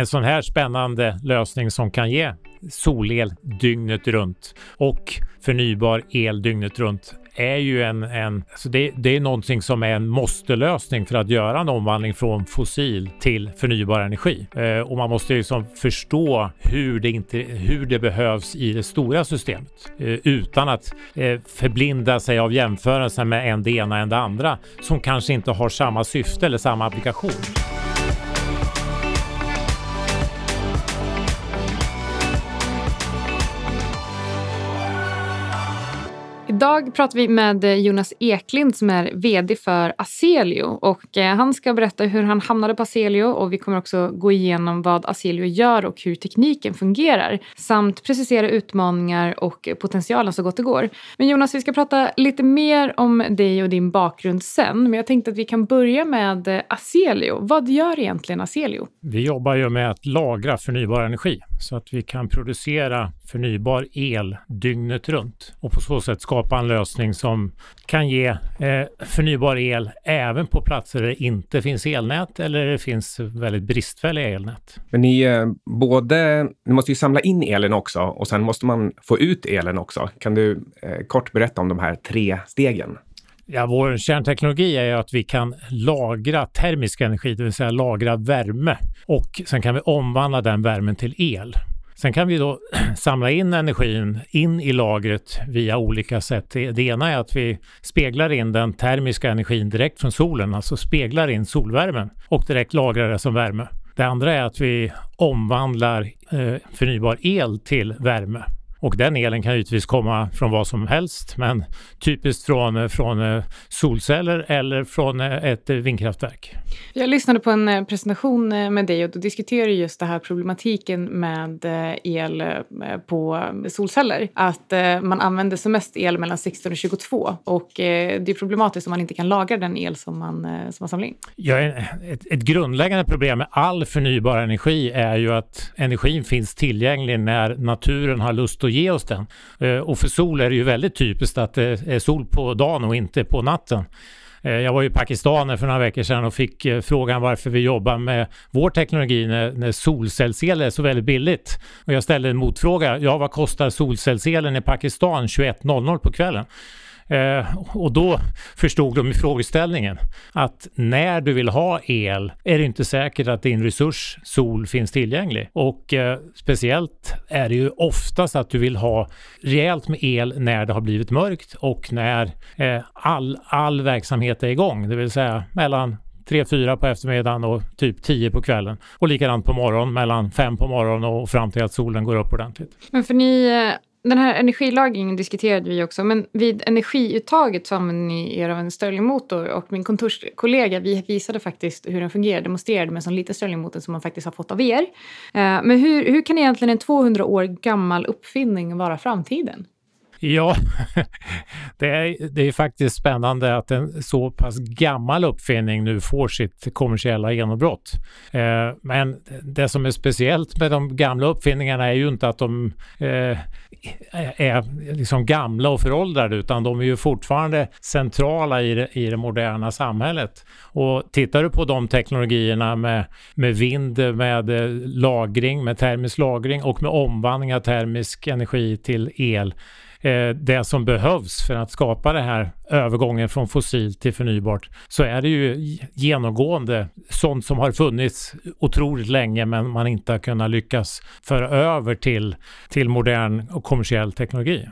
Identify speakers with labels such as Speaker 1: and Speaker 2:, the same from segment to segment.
Speaker 1: en sån här spännande lösning som kan ge solel dygnet runt och förnybar el dygnet runt är ju en, en alltså det, det, är någonting som är en måste-lösning för att göra en omvandling från fossil till förnybar energi. Eh, och man måste liksom förstå hur det, inte, hur det behövs i det stora systemet eh, utan att eh, förblinda sig av jämförelser med en det ena än det andra som kanske inte har samma syfte eller samma applikation.
Speaker 2: Idag pratar vi med eh, Jonas Eklind som är VD för Aselio. Och eh, han ska berätta hur han hamnade på Aselio och vi kommer också gå igenom vad Aselio gör och hur tekniken fungerar. Samt precisera utmaningar och potentialen så gott det går. Men Jonas, vi ska prata lite mer om dig och din bakgrund sen. Men jag tänkte att vi kan börja med eh, Aselio. Vad gör egentligen Aselio?
Speaker 1: Vi jobbar ju med att lagra förnybar energi så att vi kan producera förnybar el dygnet runt och på så sätt skapa en lösning som kan ge eh, förnybar el även på platser där det inte finns elnät eller det finns väldigt bristfälliga elnät.
Speaker 3: Men ni, eh, både, ni måste ju samla in elen också och sen måste man få ut elen också. Kan du eh, kort berätta om de här tre stegen?
Speaker 1: Ja, vår kärnteknologi är att vi kan lagra termisk energi, det vill säga lagra värme och sen kan vi omvandla den värmen till el. Sen kan vi då samla in energin in i lagret via olika sätt. Det ena är att vi speglar in den termiska energin direkt från solen, alltså speglar in solvärmen och direkt lagrar det som värme. Det andra är att vi omvandlar eh, förnybar el till värme och den elen kan givetvis komma från vad som helst, men typiskt från, från eh, solceller eller från eh, ett vindkraftverk.
Speaker 2: Jag lyssnade på en eh, presentation med dig och då diskuterade just det här problematiken med el på solceller. Att man använder som mest el mellan 16 och 22 och det är problematiskt om man inte kan lagra den el som man, som man samlar in.
Speaker 1: Ja, ett, ett grundläggande problem med all förnybar energi är ju att energin finns tillgänglig när naturen har lust att att ge oss den. Eh, och för sol är det ju väldigt typiskt att det är sol på dagen och inte på natten. Eh, jag var i Pakistan för några veckor sedan och fick eh, frågan varför vi jobbar med vår teknologi när, när solcellsel är så väldigt billigt. Och jag ställde en motfråga. Ja, vad kostar solcellselen i Pakistan 21.00 på kvällen? Eh, och då förstod de i frågeställningen att när du vill ha el är det inte säkert att din resurs sol finns tillgänglig. Och eh, speciellt är det ju oftast att du vill ha rejält med el när det har blivit mörkt och när eh, all, all verksamhet är igång, det vill säga mellan 3-4 på eftermiddagen och typ 10 på kvällen. Och likadant på morgonen mellan 5 på morgonen och fram till att solen går upp ordentligt.
Speaker 2: Men för ni eh, den här energilagringen diskuterade vi också, men vid energiuttaget så använder ni er av en Stirlingmotor och min kontorskollega vi visade faktiskt hur den fungerar, demonstrerade med en sån liten Stirlingmotor som man faktiskt har fått av er. Eh, men hur, hur kan egentligen en 200 år gammal uppfinning vara framtiden?
Speaker 1: Ja, det är, det är faktiskt spännande att en så pass gammal uppfinning nu får sitt kommersiella genombrott. Eh, men det som är speciellt med de gamla uppfinningarna är ju inte att de eh, är liksom gamla och föråldrade utan de är ju fortfarande centrala i det, i det moderna samhället. Och tittar du på de teknologierna med, med vind, med eh, lagring, med termisk lagring och med omvandling av termisk energi till el Eh, det som behövs för att skapa den här övergången från fossilt till förnybart så är det ju genomgående sånt som har funnits otroligt länge men man inte har kunnat lyckas föra över till, till modern och kommersiell teknologi.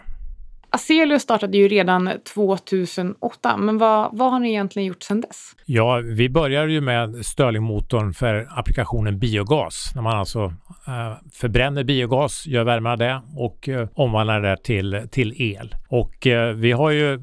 Speaker 2: Aselius startade ju redan 2008, men vad, vad har ni egentligen gjort sedan dess?
Speaker 1: Ja, vi började ju med Stirlingmotorn för applikationen biogas, när man alltså eh, förbränner biogas, gör värme av det och eh, omvandlar det till, till el. Och eh, vi har ju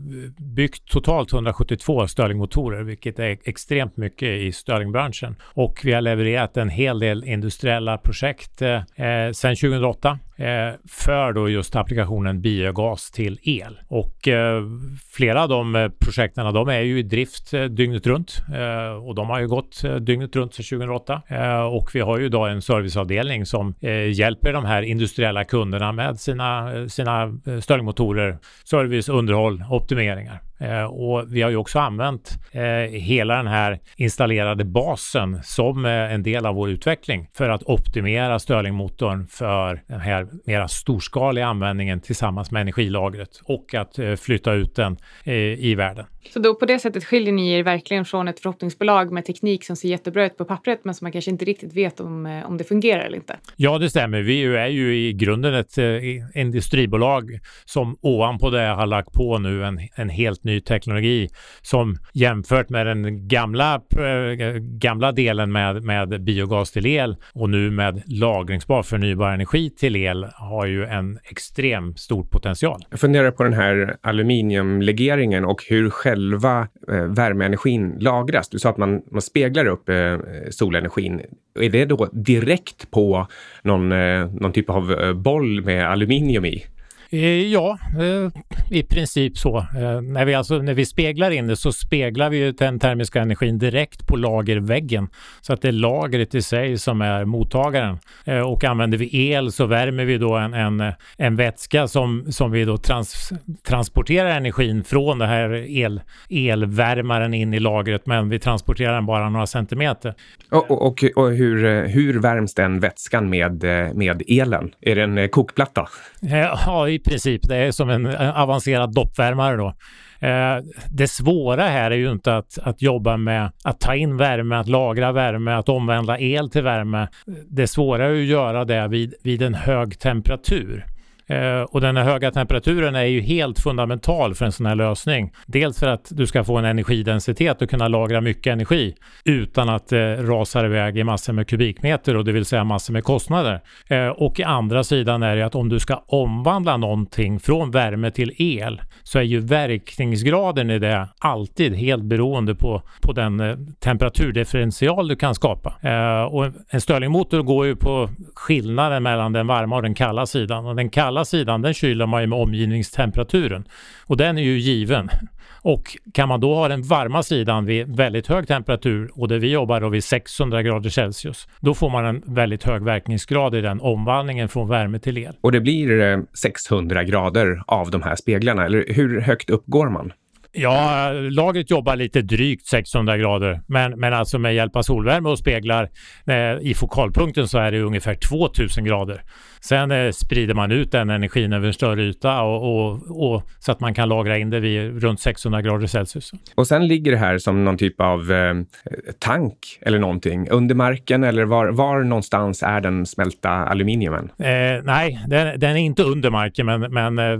Speaker 1: byggt totalt 172 Stirlingmotorer, vilket är extremt mycket i Stirlingbranschen. Och vi har levererat en hel del industriella projekt eh, eh sedan 2008 Eh, för då just applikationen biogas till el. Och eh, flera av de eh, projekten de är ju i drift eh, dygnet runt eh, och de har ju gått eh, dygnet runt sedan 2008. Eh, och vi har ju idag en serviceavdelning som hjälper de här industriella kunderna med sina, sina stöldmotorer, service, underhåll, optimeringar. Eh, och vi har ju också använt eh, hela den här installerade basen som eh, en del av vår utveckling för att optimera Stirlingmotorn för den här mera storskaliga användningen tillsammans med energilagret och att eh, flytta ut den eh, i världen.
Speaker 2: Så då på det sättet skiljer ni er verkligen från ett förhoppningsbolag med teknik som ser jättebra ut på pappret men som man kanske inte riktigt vet om, om det fungerar eller inte?
Speaker 1: Ja, det stämmer. Vi är ju i grunden ett industribolag som ovanpå det har lagt på nu en, en helt ny teknologi som jämfört med den gamla, äh, gamla delen med, med biogas till el och nu med lagringsbar förnybar energi till el har ju en extrem stor potential.
Speaker 3: Jag funderar på den här aluminiumlegeringen och hur själva eh, värmeenergin lagras. Du sa att man, man speglar upp eh, solenergin. Är det då direkt på någon, eh, någon typ av eh, boll med aluminium i?
Speaker 1: Eh, ja, eh, i princip så. Eh, när vi, alltså, när vi speglar in det så speglar vi den termiska energin direkt på lagerväggen. Så att det är lagret i sig som är mottagaren. Och använder vi el så värmer vi då en, en, en vätska som, som vi då trans, transporterar energin från det här el, elvärmaren in i lagret. Men vi transporterar den bara några centimeter.
Speaker 3: Och, och, och hur, hur värms den vätskan med, med elen? Är det en kokplatta?
Speaker 1: Ja, i princip. Det är som en eh, avancerad doppvärmare då. Eh, det svåra här är ju inte att, att jobba med att ta in värme, att lagra värme, att omvandla el till värme. Det svåra är ju att göra det vid, vid en hög temperatur. Eh, och den här höga temperaturen är ju helt fundamental för en sån här lösning. Dels för att du ska få en energidensitet och kunna lagra mycket energi utan att det eh, rasar iväg i massor med kubikmeter och det vill säga massor med kostnader. Eh, och i andra sidan är det att om du ska omvandla någonting från värme till el så är ju verkningsgraden i det alltid helt beroende på, på den eh, temperaturdifferential du kan skapa. Eh, och en Stirlingmotor går ju på skillnaden mellan den varma och den kalla sidan och den kalla kalla sidan den kyler man ju med omgivningstemperaturen och den är ju given. Och kan man då ha den varma sidan vid väldigt hög temperatur och där vi jobbar då vid 600 grader Celsius, då får man en väldigt hög verkningsgrad i den omvandlingen från värme till el.
Speaker 3: Och det blir eh, 600 grader av de här speglarna, eller hur högt upp går man?
Speaker 1: Ja, lagret jobbar lite drygt 600 grader, men, men alltså med hjälp av solvärme och speglar eh, i fokalpunkten så är det ungefär 2000 grader. Sen eh, sprider man ut den energin över en större yta och, och, och, så att man kan lagra in det vid runt 600 grader Celsius.
Speaker 3: Och sen ligger det här som någon typ av eh, tank eller någonting under marken eller var, var någonstans är den smälta aluminiumen?
Speaker 1: Eh, nej, den, den, är inte under marken men, men eh,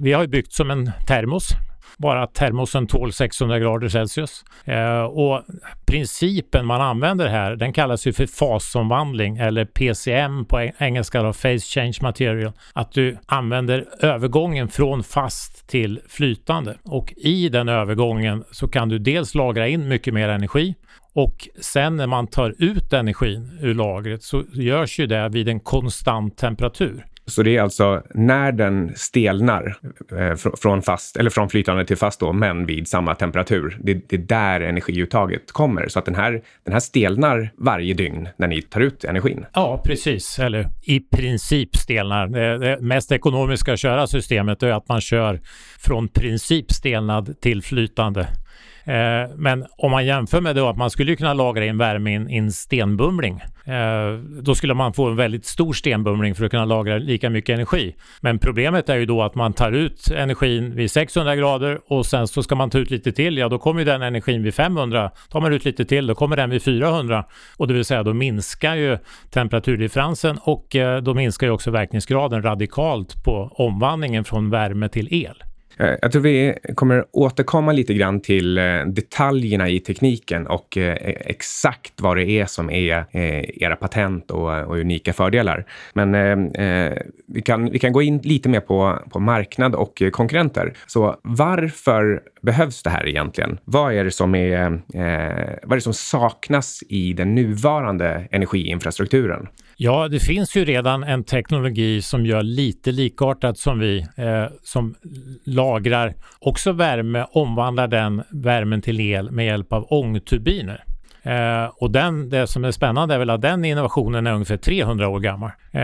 Speaker 1: vi har byggt som en termos bara att termosen tål 600 grader Celsius. Eh, och principen man använder här, den kallas ju för fasomvandling eller PCM på engelska då, Phase Change Material. Att du använder övergången från fast till flytande och i den övergången så kan du dels lagra in mycket mer energi och sen när man tar ut energin ur lagret så görs ju det vid en konstant temperatur.
Speaker 3: Så det är alltså när den stelnar eh, från, fast, eller från flytande till fast då, men vid samma temperatur. Det, det, är där energiuttaget kommer. Så att den här, den här stelnar varje dygn när ni tar ut energin.
Speaker 1: Ja, precis. Eller i princip stelnar. Det, det mest ekonomiska att köra systemet är att man kör från princip stelnad till flytande Eh, men om man jämför med då att man skulle kunna lagra in värme i en stenbumling. Eh, då skulle man få en väldigt stor stenbumling för att kunna lagra lika mycket energi. Men problemet är ju då att man tar ut energin vid 600 grader och sen så ska man ta ut lite till. Ja, då kommer ju den energin vid 500. Tar man ut lite till, då kommer den vid 400. Och det vill säga, då minskar ju temperaturdifferensen och eh, då minskar ju också verkningsgraden radikalt på omvandlingen från värme till el.
Speaker 3: Eh, jag tror vi kommer återkomma lite grann till eh, detaljerna i tekniken och eh, e-, exakt vad det är som är era patent och, unika fördelar. Men vi, kan, vi kan gå in lite mer på, på marknad och konkurrenter. Så varför behövs det här egentligen? Vad är det som, är, vad är det som saknas i den nuvarande energiinfrastrukturen?
Speaker 1: Ja, det finns ju redan en teknologi som gör lite likartat som vi, eh, som lagrar också värme, omvandlar den värmen till el med hjälp av ångturbiner. Eh, och den, det som är spännande är väl att den innovationen är ungefär 300 år gammal. Eh,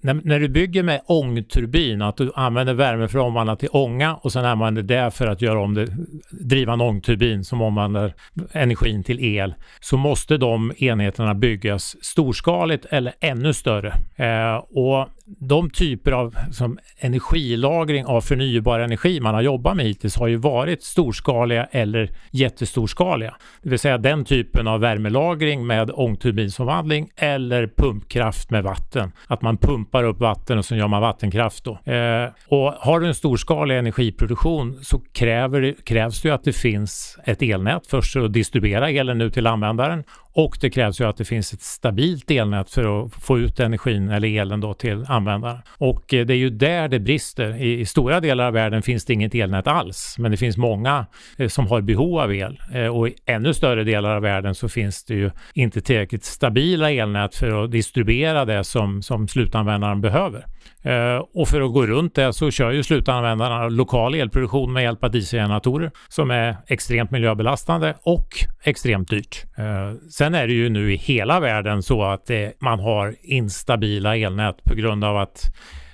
Speaker 1: när, när, du bygger med ångturbin, att du använder värme för att omvandla till ånga och sen använder det för att göra om det, driva en ångturbin som omvandlar energin till el, så måste de enheterna byggas storskaligt eller ännu större. Eh, och de typer av som energilagring av förnybar energi man har jobbat med hittills har ju varit storskaliga eller jättestorskaliga. Det vill säga den typen av värmelagring med ångturbinsomvandling eller pumpkraft med vatten. Att man pumpar upp vatten och så gör man vattenkraft då. Eh, och har du en storskalig energiproduktion så kräver, krävs det ju att det finns ett elnät först för att distribuera elen ut till användaren och det krävs ju att det finns ett stabilt elnät för att få ut energin eller elen då till användaren. Och eh, det är ju där det brister. I, I, stora delar av världen finns det inget elnät alls, men det finns många eh, som har behov av el. Eh, och i ännu större delar av världen så finns det ju inte tillräckligt stabila elnät för att distribuera det som, som slutanvändaren behöver. Eh, och för att gå runt det så kör ju slutanvändarna lokal elproduktion med hjälp av dieselgeneratorer som är extremt miljöbelastande och extremt dyrt. Eh, sen är det ju nu i hela världen så att det, man har instabila elnät på grund av att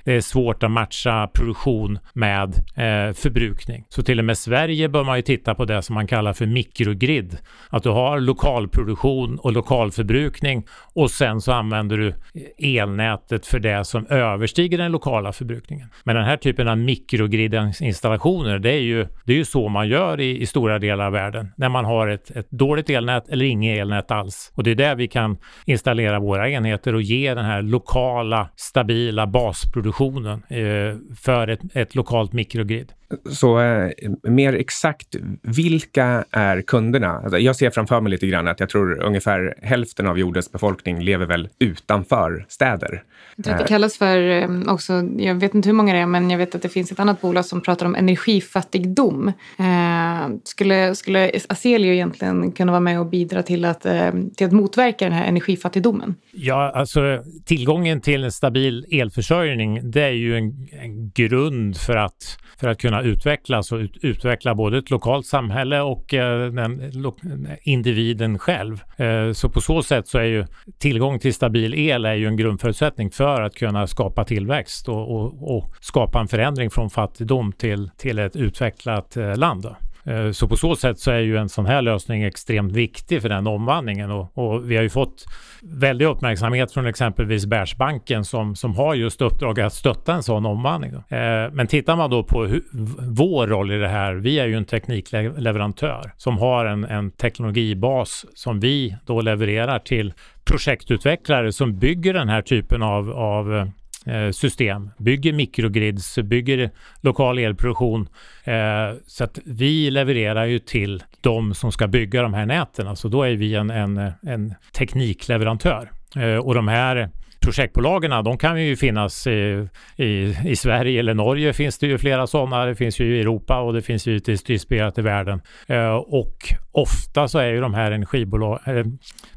Speaker 1: det är svårt att matcha produktion med eh, förbrukning. Så till och med Sverige bör man ju titta på det som man kallar för mikrogrid. Att du har lokalproduktion och lokalförbrukning och sen så använder du elnätet för det som överstiger den lokala förbrukningen. Men den här typen av mikrogridinstallationer, det är ju, det är ju så man gör i, i stora delar av världen. När man har ett, ett dåligt elnät eller inget elnät alls. Och det är där vi kan installera våra enheter och ge den här lokala, stabila basproduktionen produktionen eh, för ett, ett lokalt mikrogrid.
Speaker 3: Så eh, mer exakt, vilka är kunderna? Alltså, jag ser framför mig lite grann att jag tror ungefär hälften av jordens befolkning lever väl utanför städer.
Speaker 2: Det kallas för eh, också, jag vet inte hur många det är, men jag vet att det finns ett annat bolag som pratar om energifattigdom. Eh, skulle, skulle Aselio egentligen kunna vara med och bidra till att, eh, till att motverka den här energifattigdomen?
Speaker 1: Ja, alltså tillgången till en stabil elförsörjning, det är ju en, en grund för att, för att kunna utvecklas och ut, utveckla både ett lokalt samhälle och eh, den, lo, individen själv. Eh, så på så sätt så är ju tillgång till stabil el är ju en grundförutsättning för att kunna skapa tillväxt och, och, och skapa en förändring från fattigdom till, till ett utvecklat eh, land. Då. Eh, så på så sätt så är ju en sån här lösning extremt viktig för den omvandlingen och, och vi har ju fått väldig uppmärksamhet från exempelvis Bärsbanken som, som har just uppdrag att stötta en sån omvandling. Då. Eh, men tittar man då på hur, vår roll i det här, vi är ju en teknikleverantör som har en, en teknologibas som vi då levererar till projektutvecklare som bygger den här typen av, av eh, Eh, system, bygger mikrogrids, bygger lokal elproduktion. Eh, så att vi levererar ju till de som ska bygga de här näten. Alltså då är vi en, en, en teknikleverantör. Eh, och de här projektbolagen, de kan ju finnas i, i, i, Sverige eller Norge finns det ju flera sådana. Det finns ju i Europa och det finns ju distribuerat i världen. Eh, och ofta så är ju de här energibolag, eh,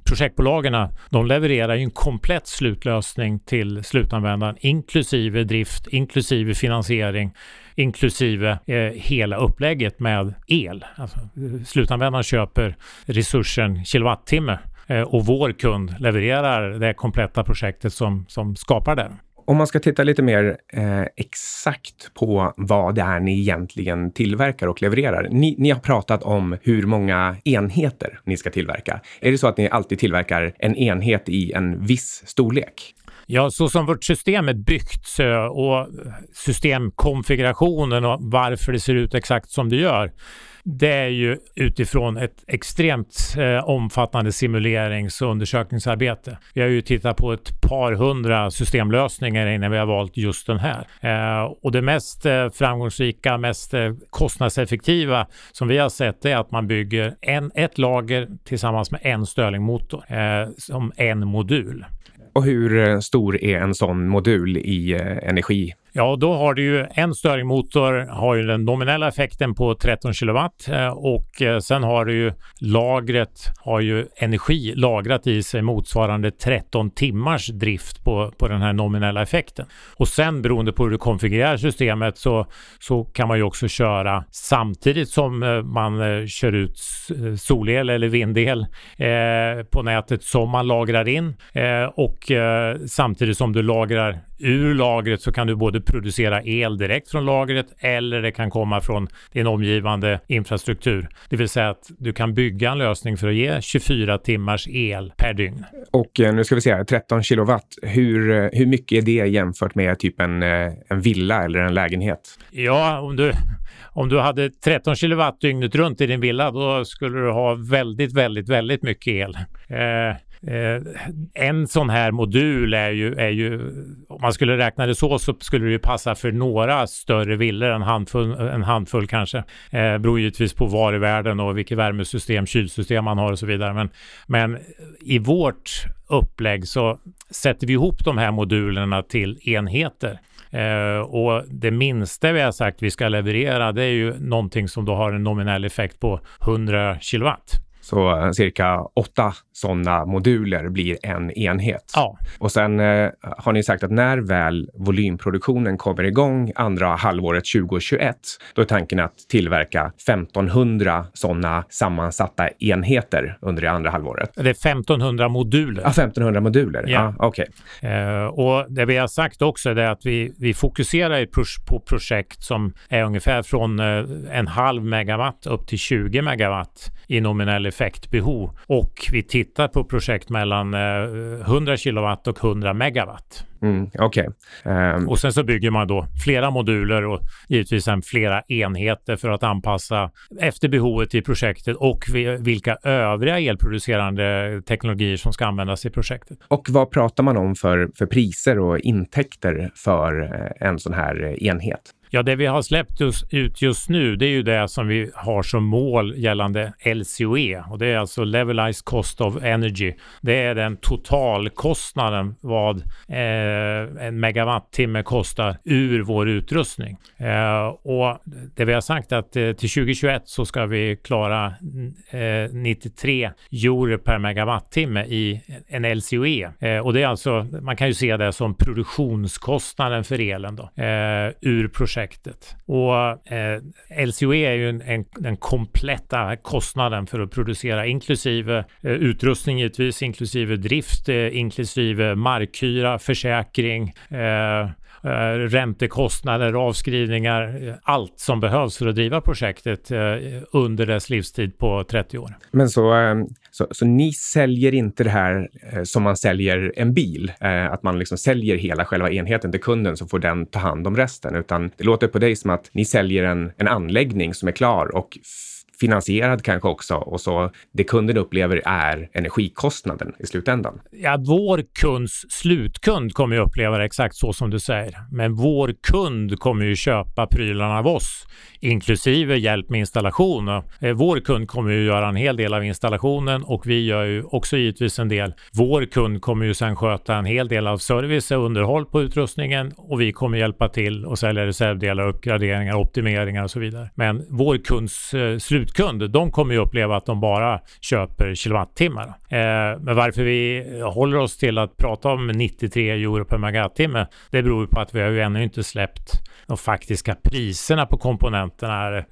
Speaker 1: projektbolagen, de levererar ju en komplett slutlösning till slutanvändaren, inklusive drift, inklusive finansiering, inklusive eh, hela upplägget med el. Alltså, eh, slutanvändaren köper resursen kilowattimme och vår kund levererar det kompletta projektet som, som skapar det.
Speaker 3: Om man ska titta lite mer eh, exakt på vad det är ni egentligen tillverkar och levererar. Ni, ni, har pratat om hur många enheter ni ska tillverka. Är det så att ni alltid tillverkar en enhet i en viss storlek?
Speaker 1: Ja, så som vårt system är byggt och systemkonfigurationen och varför det ser ut exakt som det gör det är ju utifrån ett extremt eh, omfattande simulerings och undersökningsarbete. Vi har ju tittat på ett par hundra systemlösningar innan vi har valt just den här. Eh, och det mest eh, framgångsrika, mest eh, kostnadseffektiva som vi har sett är att man bygger en, ett lager tillsammans med en Stirlingmotor eh, som en modul.
Speaker 3: Och hur eh, stor är en sån modul i eh, energi
Speaker 1: Ja, då har du ju en stirlingmotor har ju den nominella effekten på 13 kilowatt eh, och eh, sen har du ju lagret har ju energi lagrat i sig motsvarande 13 timmars drift på, på den här nominella effekten. Och sen beroende på hur du konfigurerar systemet så, så kan man ju också köra samtidigt som eh, man kör ut solel eller vindel eh, på nätet som man lagrar in eh, och eh, samtidigt som du lagrar ur lagret så kan du både producera el direkt från lagret eller det kan komma från din omgivande infrastruktur. Det vill säga att du kan bygga en lösning för att ge 24 timmars el per dygn.
Speaker 3: Och eh, nu ska vi se 13 kilowatt. Hur, eh, hur mycket är det jämfört med typ en, eh, en villa eller en lägenhet?
Speaker 1: Ja, om du, om du hade 13 kilowatt dygnet runt i din villa, då skulle du ha väldigt, väldigt, väldigt mycket el. Eh, Eh, en sån här modul är ju, är ju, om man skulle räkna det så, så skulle det ju passa för några större villor, en handfull, en handfull kanske. Eh, beror givetvis på var i världen och vilket värmesystem, kylsystem man har och så vidare. Men, men i vårt upplägg så sätter vi ihop de här modulerna till enheter. Eh, och det minsta vi har sagt vi ska leverera det är ju någonting som då har en nominell effekt på 100 kilowatt.
Speaker 3: Så eh, cirka åtta sådana moduler blir en enhet.
Speaker 1: Ja.
Speaker 3: Och sen eh, har ni sagt att när väl volymproduktionen kommer igång andra halvåret 2021, då är tanken att tillverka 1500 sådana sammansatta enheter under det andra halvåret.
Speaker 1: Det är 1500 moduler.
Speaker 3: Ja, 1500 moduler. Ja. Ah, okay.
Speaker 1: Eh, och det vi har sagt också är att vi, vi fokuserar på projekt som är ungefär från eh, en halv megawatt upp till 20 megawatt i nominell effektbehov och vi tittar på projekt mellan 100 eh, kilowatt och 100 megawatt.
Speaker 3: Mm, okay.
Speaker 1: Um... Ehm. Och sen så bygger man då flera moduler och givetvis sen flera enheter för att anpassa efter behovet i projektet och vilka övriga elproducerande teknologier som ska användas i projektet.
Speaker 3: Och vad pratar man om för, för priser och intäkter för eh, en sån här enhet?
Speaker 1: Ja, det vi har släppt ut just nu, det är ju det som vi har som mål gällande LCOE och det är alltså Levelized Cost of Energy. Det är den totalkostnaden vad eh, en megawattimme kostar ur vår utrustning. Eh, och det vi har sagt att eh, till 2021 så ska vi klara eh, 93 euro per megawattimme i en LCOE eh, och det är alltså, man kan ju se det som produktionskostnaden för elen då, eh, ur projektet projektet. Och eh, LCOE är ju en, en, den kompletta kostnaden för att producera inklusive eh, utrustning givetvis, inklusive drift, eh, inklusive markhyra, försäkring, eh, Eh, räntekostnader, avskrivningar, eh, allt som behövs för att driva projektet eh, under dess livstid på 30 år.
Speaker 3: Men så, eh, så, så ni säljer inte det här eh, som man säljer en bil, eh, att man liksom säljer hela själva enheten till kunden så får den ta hand om resten, utan det låter på dig som att ni säljer en, en anläggning som är klar och finansierad kanske också och så det kunden upplever är energikostnaden i slutändan.
Speaker 1: Ja, vår kunds slutkund kommer ju uppleva det exakt så som du säger. Men vår kund kommer ju köpa prylarna av oss, inklusive hjälp med installation. Eh, vår kund kommer ju göra en hel del av installationen och vi gör ju också givetvis en del. Vår kund kommer ju sedan sköta en hel del av service och underhåll på utrustningen och vi kommer hjälpa till och sälja reservdelar, uppgraderingar, optimeringar och så vidare. Men vår kunds eh, slut slutkund, de kommer ju uppleva att de bara köper kilowattimmar. Eh, men varför vi håller oss till att prata om 93 euro per megawattimme, det beror på att vi har ju ännu inte släppt de faktiska priserna på komponenterna. Eh,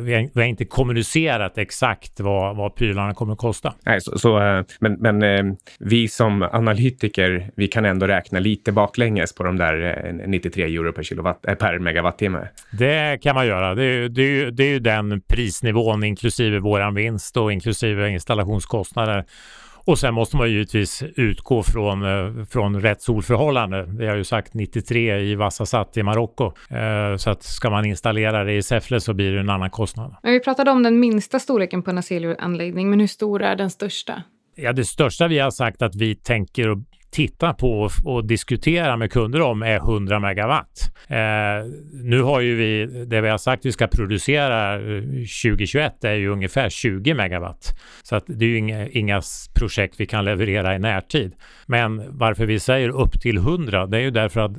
Speaker 1: vi, har, vi, har, inte kommunicerat exakt vad, vad prylarna kommer att kosta.
Speaker 3: Nej, så, så eh, men, men eh, vi som analytiker, vi kan ändå räkna lite baklänges på de där 93 eh, euro per, kilowatt, per megawattimme.
Speaker 1: Det kan man göra. Det, det, det är ju den prisnivån inklusive våran vinst och inklusive installationskostnader. Och sen måste man givetvis utgå från, eh, från rätt solförhållande. Vi har ju sagt 93 i Vassasat i Marocko. Eh, så att ska man installera det i Säffle så blir det en annan kostnad.
Speaker 2: Men vi pratade om den minsta storleken på en Aselio-anläggning, men hur stor är den största?
Speaker 1: Ja, det största vi har sagt att vi tänker titta på och diskutera med kunder om är 100 megawatt. Eh, nu har ju vi, det vi har sagt vi ska producera eh, 2021 är ju ungefär 20 megawatt. Så att det är ju inga, inga projekt vi kan leverera i närtid. Men varför vi säger upp till 100, det är ju därför att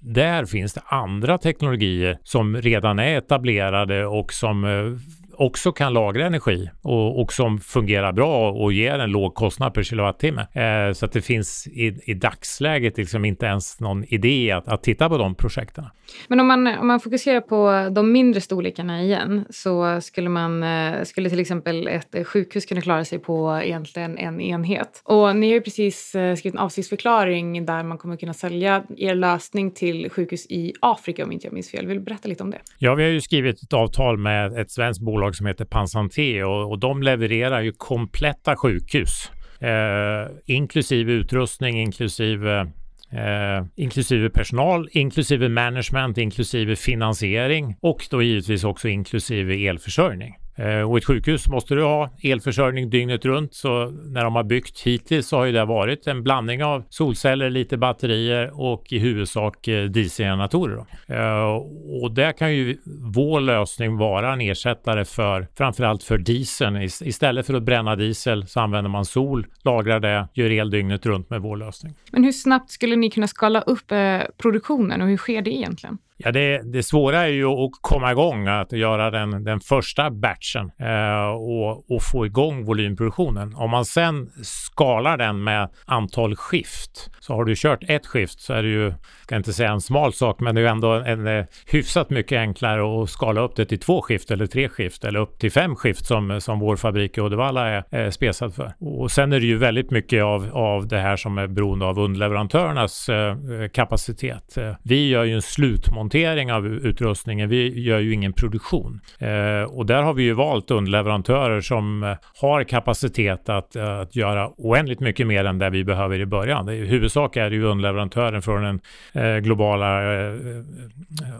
Speaker 1: där finns det andra teknologier som redan är etablerade och som eh, också kan lagra energi och, och som fungerar bra och ger en låg kostnad per kilowattimme. Eh, så att det finns i, i dagsläget liksom inte ens någon idé att, att titta på de projekten.
Speaker 2: Men om man, om man fokuserar på de mindre storlekarna igen så skulle man eh, skulle till exempel ett sjukhus kunna klara sig på egentligen en enhet. Och ni har ju precis eh, skrivit en avsiktsförklaring där man kommer kunna sälja er lösning till sjukhus i Afrika om inte jag minns fel. Vill du berätta lite om det?
Speaker 1: Ja, vi har ju skrivit ett avtal med ett svenskt bolag bolag som heter Pansanté och, och de levererar ju kompletta sjukhus. Eh, inklusive utrustning, inklusive Eh, inklusive personal, inklusive management, inklusive finansiering och då givetvis också inklusive elförsörjning. Eh, och ett sjukhus måste du ha elförsörjning dygnet runt. Så när de har byggt hittills så har ju det varit en blandning av solceller, lite batterier och i huvudsak eh, dieselgeneratorer. Eh, och där kan ju vår lösning vara en ersättare för framförallt för dieseln. Istället för att bränna diesel så använder man sol, lagrar det, gör el dygnet runt med vår lösning.
Speaker 2: Men hur snabbt skulle ni kunna skala upp produktionen och hur sker det egentligen?
Speaker 1: Ja, det, det svåra är ju att komma igång, att göra den, den första batchen eh, och, och, få igång volymproduktionen. Om man sen skalar den med antal skift, så har du kört ett skift så är det ju, ska inte säga en smal sak, men det är ju ändå en, en eh, hyfsat mycket enklare att skala upp det till två skift eller tre skift eller upp till fem skift som, som vår fabrik i Uddevalla är, är spesad för. Och sen är det ju väldigt mycket av, av det här som är beroende av underleverantörernas eh, kapacitet. Eh, vi gör ju en slutmontering montering av utrustningen. Vi gör ju ingen produktion. Eh, och där har vi ju valt underleverantörer som eh, har kapacitet att, eh, att göra oändligt mycket mer än det vi behöver i början. I huvudsak är det ju underleverantören från den eh, globala eh, eh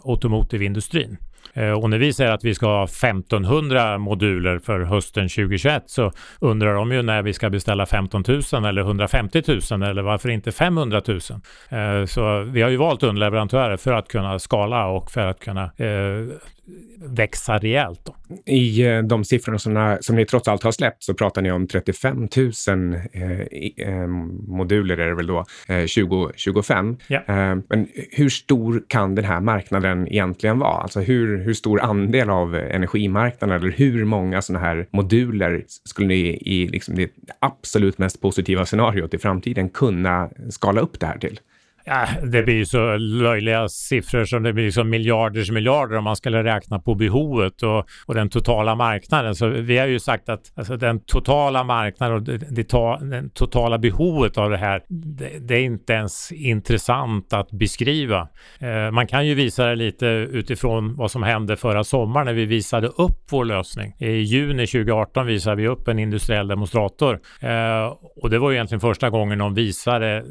Speaker 1: automotive-industrin. Eh, och när vi säger att vi ska ha 1500 moduler för hösten 2021 så undrar de ju när vi ska beställa 15 000 eller 150 000 eller varför inte 500 000. Eh, så vi har ju valt underleverantörer för att kunna skala och för att kunna eh, växa rejält. Då.
Speaker 3: I eh, de siffrorna som, som ni trots allt har släppt så pratar ni om 35 000 eh, eh, moduler är det väl då, eh, 2025. Ja. Eh, men hur stor kan den här marknaden egentligen vara? Alltså hur, hur stor andel av energimarknaden eller hur många sådana här moduler skulle ni i liksom det absolut mest positiva scenariot i framtiden kunna skala upp det här till?
Speaker 1: Ja, det blir ju så löjliga siffror som det blir liksom miljarders miljarder om man skulle räkna på behovet och, och den totala marknaden. Så vi har ju sagt att alltså, den totala marknaden och det, det ta, den totala behovet av det här, det, det, är inte ens intressant att beskriva. Eh, man kan ju visa det lite utifrån vad som hände förra sommaren när vi visade upp vår lösning. I juni 2018 visade vi upp en industriell demonstrator eh, och det var ju egentligen första gången de visade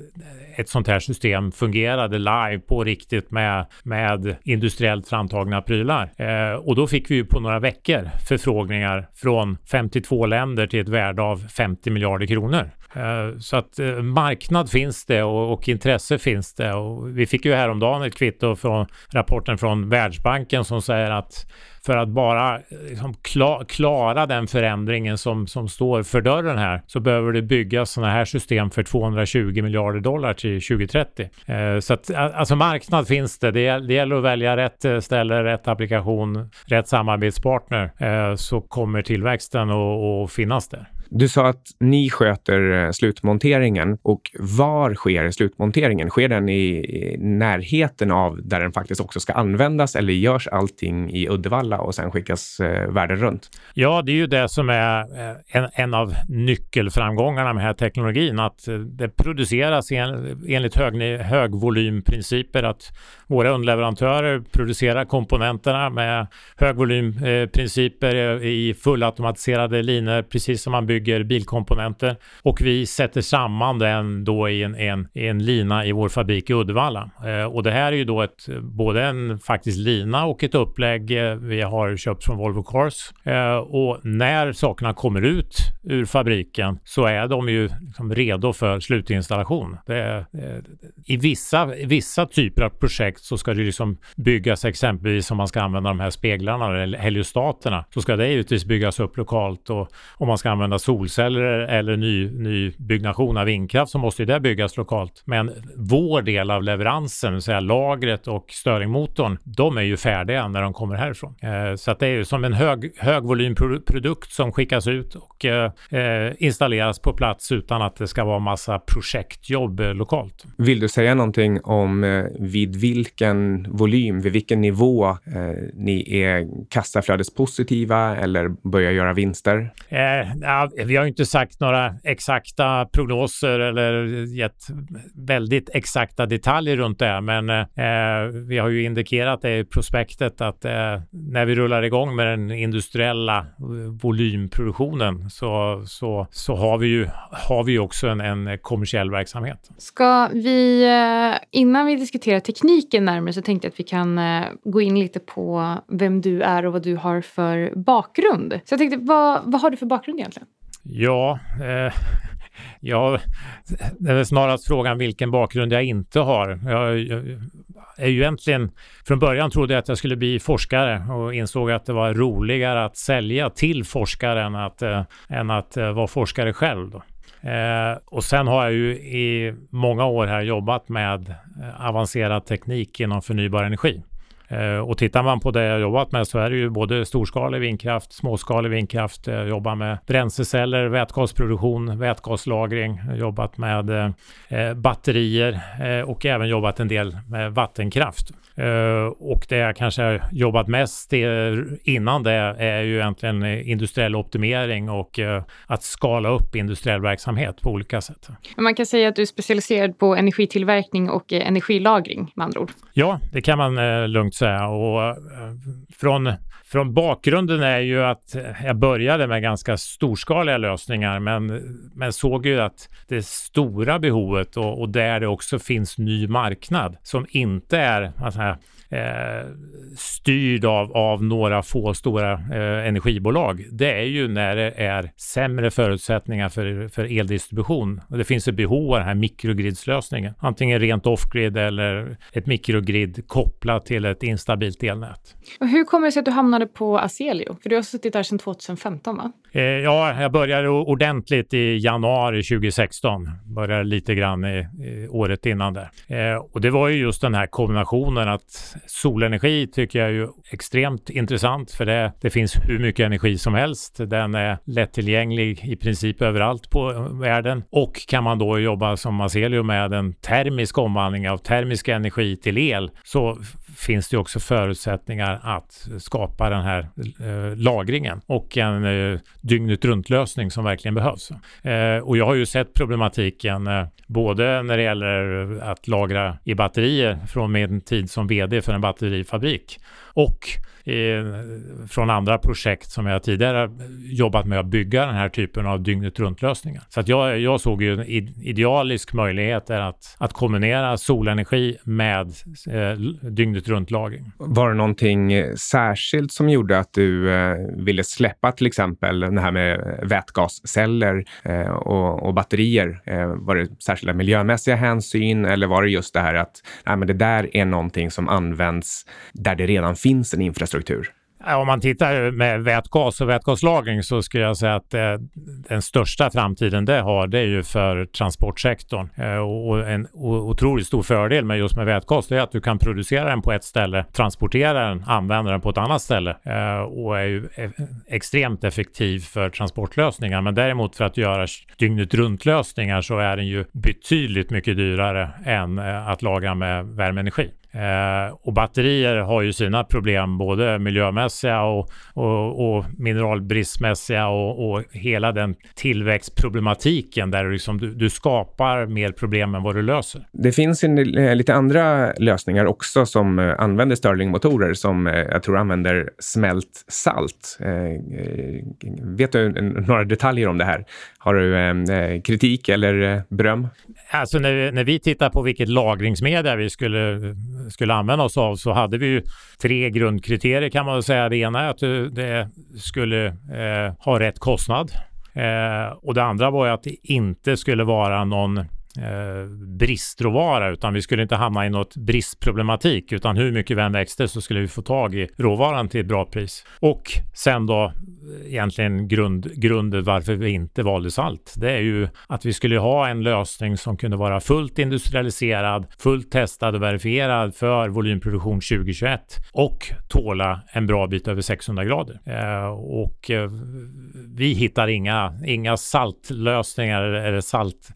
Speaker 1: ett sånt här system fungerade live på riktigt med, med industriellt framtagna prylar. Eh, och då fick vi ju på några veckor förfrågningar från 52 länder till ett värde av 50 miljarder kronor. Eh, så att eh, marknad finns det och, och, intresse finns det. Och vi fick ju häromdagen ett kvitto från rapporten från Världsbanken som säger att för att bara liksom, kla klara den förändringen som, som står för dörren här så behöver det byggas sådana här system för 220 miljarder dollar till 2030. Eh, så att alltså marknad finns det. det. Det gäller att välja rätt eh, ställe, rätt applikation, rätt samarbetspartner eh, så kommer tillväxten att finnas där.
Speaker 3: Du sa att ni sköter eh, slutmonteringen och var sker slutmonteringen? Sker den i närheten av där den faktiskt också ska användas eller görs allting i Uddevalla och sen skickas eh, världen runt?
Speaker 1: Ja, det är ju det som är eh, en, en av nyckelframgångarna med den här teknologin, att det produceras en, enligt hög, högvolymprinciper, att våra underleverantörer producerar komponenterna med högvolymprinciper eh, eh, i fullautomatiserade linor, precis som man bygger bilkomponenter och vi sätter samman den då i en, en, en lina i vår fabrik i Uddevalla. Eh, och det här är ju då ett, både en faktisk lina och ett upplägg vi har köpt från Volvo Cars. Och när sakerna kommer ut ur fabriken så är de ju liksom redo för slutinstallation. Är, I vissa, vissa typer av projekt så ska det liksom byggas exempelvis om man ska använda de här speglarna eller heliostaterna så ska det givetvis byggas upp lokalt och om man ska använda solceller eller ny, ny byggnation av vindkraft så måste det byggas lokalt. Men vår del av leveransen, det vill säga lagret och stirlingmotorn, de är ju färdiga när de kommer härifrån. Eh, så att det är ju som en hög, högvolymprodukt som skickas ut och eh, eh, installeras på plats utan att det ska vara massa projektjobb eh, lokalt.
Speaker 3: Vill du säga någonting om eh, vid vilken volym, vid vilken nivå eh, ni är kassaflödespositiva eller börjar göra vinster?
Speaker 1: ja, vi har inte sagt några exakta prognoser eller gett väldigt exakta detaljer runt det, men vi har ju indikerat det i prospektet att när vi rullar igång med den industriella volymproduktionen så, så, så har vi ju, har vi också en, en kommersiell verksamhet.
Speaker 2: Ska vi, eh, innan vi diskuterar tekniken närmare så tänkte jag att vi kan eh, gå in lite på vem du är och vad du har för bakgrund. Så jag tänkte, vad, vad har du för bakgrund egentligen?
Speaker 1: Ja, eh, Ja, det är snarast frågan vilken bakgrund jag inte har. Jag, jag, är ju egentligen, från början trodde jag att jag skulle bli forskare och insåg att det var roligare att sälja till forskare än att, eh, än att eh, vara forskare själv. Då. Eh, och sen har jag ju i många år här jobbat med eh, avancerad teknik inom förnybar energi. Eh, och tittar man på det jag jobbat med så är det ju både storskalig vindkraft, småskalig vindkraft, jag jobbar med bränsleceller, vätgasproduktion, vätgaslagring, jobbat med eh, batterier eh, och även jobbat en del med vattenkraft. Och det jag kanske har jobbat mest innan det är ju egentligen industriell optimering och att skala upp industriell verksamhet på olika sätt.
Speaker 2: Men man kan säga att du är specialiserad på energitillverkning och energilagring med andra ord?
Speaker 1: Ja, det kan man lugnt säga. Och, eh, från från bakgrunden är ju att jag började med ganska storskaliga lösningar men, men såg ju att det stora behovet och, och där det också finns ny marknad som inte är alltså, eh, styrd av, av några få stora eh, energibolag, det är ju när det är sämre förutsättningar för, för eldistribution. Och det finns ett behov av den här mikrogridslösningen, antingen rent off-grid eller ett mikrogrid kopplat till ett instabilt elnät.
Speaker 2: Och hur kommer det sig att du hamnade på Aselio? För du har suttit där sedan 2015 va?
Speaker 1: Eh, ja, jag började ordentligt i januari 2016. Började lite grann i, i året innan där. Eh, och det var ju just den här kombinationen att solenergi tycker jag är ju extremt intressant för det, det finns hur mycket energi som helst. Den är lättillgänglig i princip överallt på eh, världen och kan man då jobba som Aselio med en termisk omvandling av termisk energi till el så finns det också förutsättningar att skapa den här eh, lagringen och en eh, dygnet runt lösning som verkligen behövs. Eh, och jag har ju sett problematiken eh, både när det gäller att lagra i batterier från min tid som VD för en batterifabrik och eh, från andra projekt som jag tidigare jobbat med att bygga den här typen av dygnet runt-lösningar. Så att jag, jag såg ju en idealisk möjlighet att, att kombinera solenergi med eh, dygnet runt-lagring.
Speaker 3: Var det någonting särskilt som gjorde att du eh, ville släppa till exempel det här med vätgasceller eh, och, och, batterier? Eh, var det särskilda miljömässiga hänsyn eller var det just det här att nej, men det där är någonting som används där det redan finns en infrastruktur?
Speaker 1: Om man tittar med vätgas och vätgaslagring så skulle jag säga att eh, den största framtiden det har det är ju för transportsektorn. Eh, och en otroligt stor fördel med just med vätgas det är att du kan producera den på ett ställe, transportera den, använda den på ett annat ställe eh, och är ju extremt effektiv för transportlösningar. Men däremot för att göra dygnet runt lösningar så är den ju betydligt mycket dyrare än att lagra med värmeenergi. Eh, och batterier har ju sina problem, både miljömässiga och, och, och mineralbristmässiga och, och, hela den tillväxtproblematiken där du, liksom, du, du, skapar mer problem än vad du löser.
Speaker 3: Det finns en, eh, lite andra lösningar också som eh, använder Stirlingmotorer som eh, jag tror använder smält salt. vet du några detaljer om det här? Har du kritik eller beröm?
Speaker 1: Alltså när, när vi tittar på vilket lagringsmedel vi skulle, skulle använda oss av så hade vi ju tre grundkriterier kan man säga. Det ena är att eh, det skulle eh, ha rätt kostnad. Eh, och det andra var ju att det inte skulle vara någon eh, bristråvara utan vi skulle inte hamna i något bristproblematik utan hur mycket vi än växte så skulle vi få tag i råvaran till ett bra pris. Och sen då eh, egentligen grund, grunden varför vi inte valde salt. Det är ju att vi skulle ha en lösning som kunde vara fullt industrialiserad, fullt testad och verifierad för volymproduktion 2021 och tåla en bra bit över 600 grader. Eh, och eh, vi hittar inga, inga saltlösningar eller salt,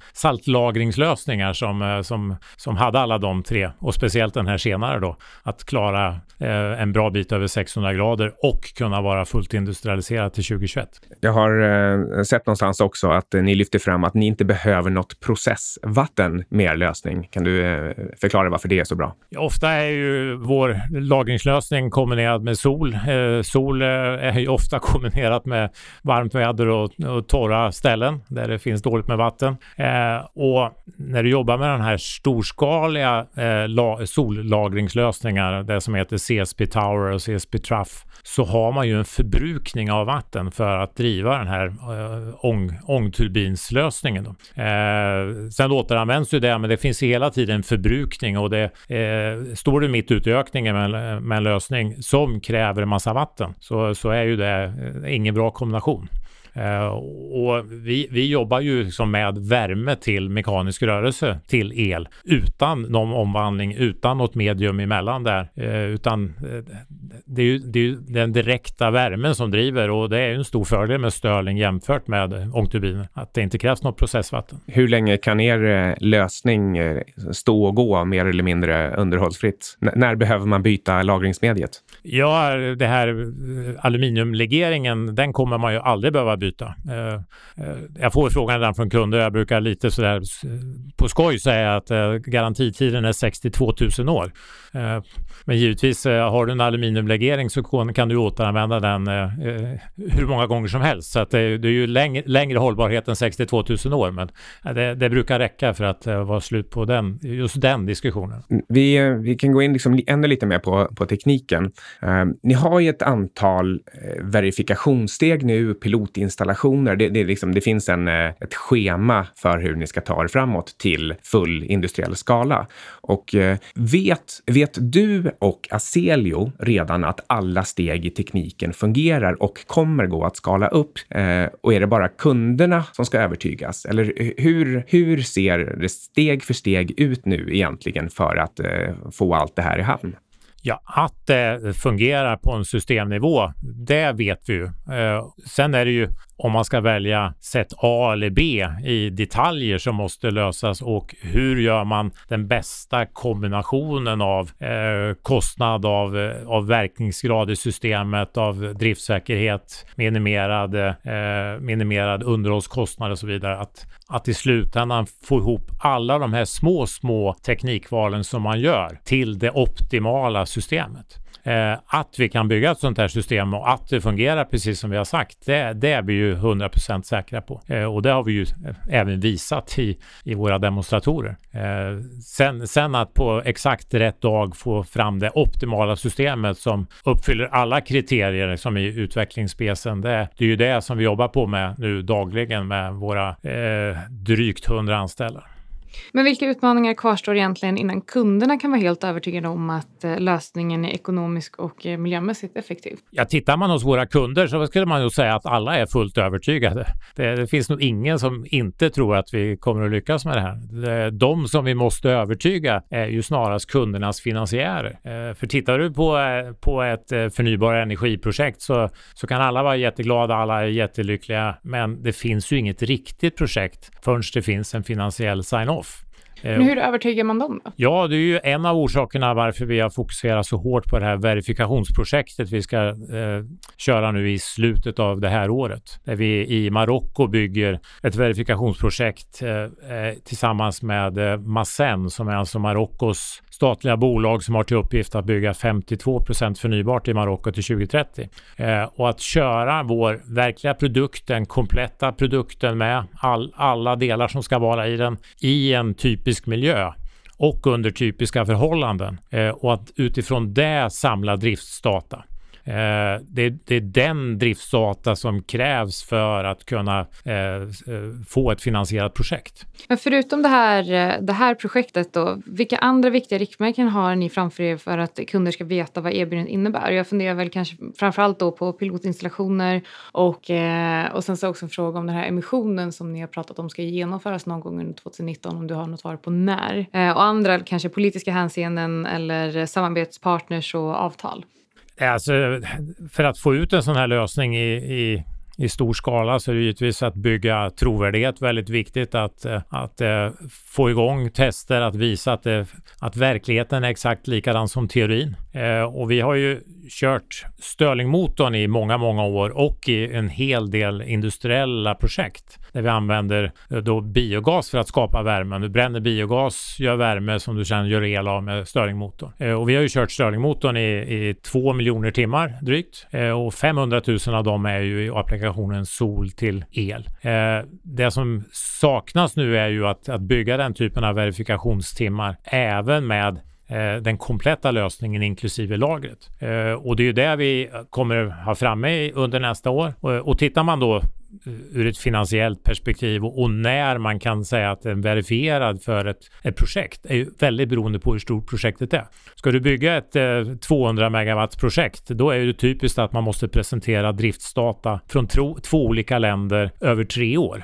Speaker 1: saltlagringslösningar som, eh, som, som hade alla de tre och speciellt den här senare då att klara eh, en bra bit över 600 grader och kunna vara fullt industrialiserad till 2021.
Speaker 3: Jag har eh, sett någonstans också att eh, ni lyfter fram att ni inte behöver något processvatten med er lösning. Kan du eh, förklara varför det är så bra?
Speaker 1: Ofta är ju vår lagringslösning kombinerad med sol. Eh, sol är ju ofta kombinerat med varmt väder och, och, torra ställen där det finns dåligt med vatten. Och när du jobbar med den här storskaliga eh, sollagringslösningar, det som heter CSP Tower och CSP Truff, så har man ju en förbrukning av vatten för att driva den här eh, ång, ångturbinslösningen. Då. Eh, sen återanvänds ju det, men det finns hela tiden förbrukning och det eh, står du mitt ute i ökningen med, med en lösning som kräver en massa vatten så, så är ju det eh, ingen bra kombination. Uh, och vi, vi jobbar ju liksom med värme till mekanisk rörelse till el utan någon omvandling, utan något medium emellan där. Uh, utan uh, det är ju det är den direkta värmen som driver och det är en stor fördel med Stirling jämfört med ångturbiner, att det inte krävs något processvatten.
Speaker 3: Hur länge kan er lösning stå och gå mer eller mindre underhållsfritt? N när behöver man byta lagringsmediet?
Speaker 1: Ja, det här aluminiumlegeringen, den kommer man ju aldrig behöva byta. Eh, eh, jag får frågan redan från kunder. Jag brukar lite sådär eh, på skoj säga att garantitiden är 62 000 år. Men givetvis eh, har du en aluminiumlegering så kan du återanvända den eh, eh, hur många gånger som helst. Så att det, är ju längre, längre hållbarhet än 62 000 år. Men det, det brukar räcka för att vara slut på den, just den diskussionen.
Speaker 3: Mm, vi, vi kan gå in liksom ännu lite mer på, på tekniken. ni har ju ett antal verifikationssteg nu, pilotinstallationer. Det, det, liksom, det finns en, ett schema för hur ni ska ta er framåt till full industriell skala. Och vet, vet du och Aselio redan att alla steg i tekniken fungerar och kommer gå att skala upp? Eh, och är det bara kunderna som ska övertygas? Eller hur, hur ser det steg för steg ut nu egentligen för att eh, få allt det här i hamn?
Speaker 1: Ja, att eh, det fungerar på en systemnivå, det vet vi ju. Eh, sen är det ju om man ska välja sätt A eller B i detaljer som måste lösas och hur gör man den bästa kombinationen av eh, kostnad, av, eh, av verkningsgrad i systemet, av driftsäkerhet, minimerad, eh, minimerad underhållskostnad och så vidare. Att, att i slutändan få ihop alla de här små, små teknikvalen som man gör till det optimala systemet. Eh, att vi kan bygga ett sånt här system och att det fungerar precis som vi har sagt, det, det är vi ju 100% säkra på. Eh, och det har vi ju eh, även visat i, i våra demonstratorer. Eh, sen, sen att på exakt rätt dag få fram det optimala systemet som uppfyller alla kriterier som i utvecklingsspecen, det, det är ju det som vi jobbar på med nu dagligen med våra eh, drygt 100 anställda.
Speaker 2: Men vilka utmaningar kvarstår egentligen innan kunderna kan vara helt övertygade om att eh, lösningen är ekonomisk och eh, miljömässigt effektiv?
Speaker 1: Ja, tittar man hos våra kunder så skulle man nog säga att alla är fullt övertygade. Det, det finns nog ingen som inte tror att vi kommer att lyckas med det här. De som vi måste övertyga är ju snarast kundernas finansiärer. Eh, för tittar du på, på ett förnybar energiprojekt så, så kan alla vara jätteglada, alla är jättelyckliga, men det finns ju inget riktigt projekt förrän det finns en finansiell sign-off.
Speaker 2: Men hur övertygar man dem då?
Speaker 1: Ja, det är ju en av orsakerna varför vi har fokuserat så hårt på det här verifikationsprojektet vi ska eh, köra nu i slutet av det här året. Där vi i Marocko bygger ett verifikationsprojekt eh, eh tillsammans med eh, Massen som är alltså Marockos statliga bolag som har till uppgift att bygga 52 förnybart i Marocko till 2030. Eh, och att köra vår verkliga produkt, den kompletta produkten med all, alla delar som ska vara i den i en typisk miljö och under typiska förhållanden eh, och att utifrån det samla driftsdata. Eh, det, det, är den driftsdata som krävs för att kunna eh, eh få ett finansierat projekt.
Speaker 2: Men förutom det här, eh, det här projektet, då, vilka andra viktiga riktmärken har ni framför er för att kunder ska veta vad erbjudandet innebär? Jag funderar väl kanske framförallt då på pilotinstallationer och, eh, och sen så också en fråga om den här emissionen som ni har pratat om ska genomföras någon gång under 2019, om du har något svar på när. Och andra kanske politiska hänseenden eller samarbetspartners och avtal.
Speaker 1: Alltså, för att få ut en sån här lösning i, i, i stor skala så är det givetvis att bygga trovärdighet väldigt viktigt. Att, att eh, få igång tester, att visa att, det, att verkligheten är exakt likadan som teorin. Eh, och vi har ju kört Stirlingmotorn i många, många år och i en hel del industriella projekt där vi använder eh, då biogas för att skapa värme. Du bränner biogas, gör värme som du sedan gör el av med Stirlingmotorn. Eh, och vi har ju kört Stirlingmotorn i, i två miljoner timmar drygt eh, och 500 000 av dem är ju i applikationen sol till el. Det som saknas nu är ju att, att bygga den typen av verifikationstimmar även med Eh, den kompletta lösningen inklusive lagret. Eh, och det är ju det vi kommer ha framme under nästa år. Eh, och, tittar man då ur ett finansiellt perspektiv och, och, när man kan säga att den är verifierad för ett, ett projekt är ju väldigt beroende på hur stort projektet är. Ska du bygga ett eh, 200 megawatts projekt, då är det typiskt att man måste presentera driftsdata från tro, två olika länder över tre år.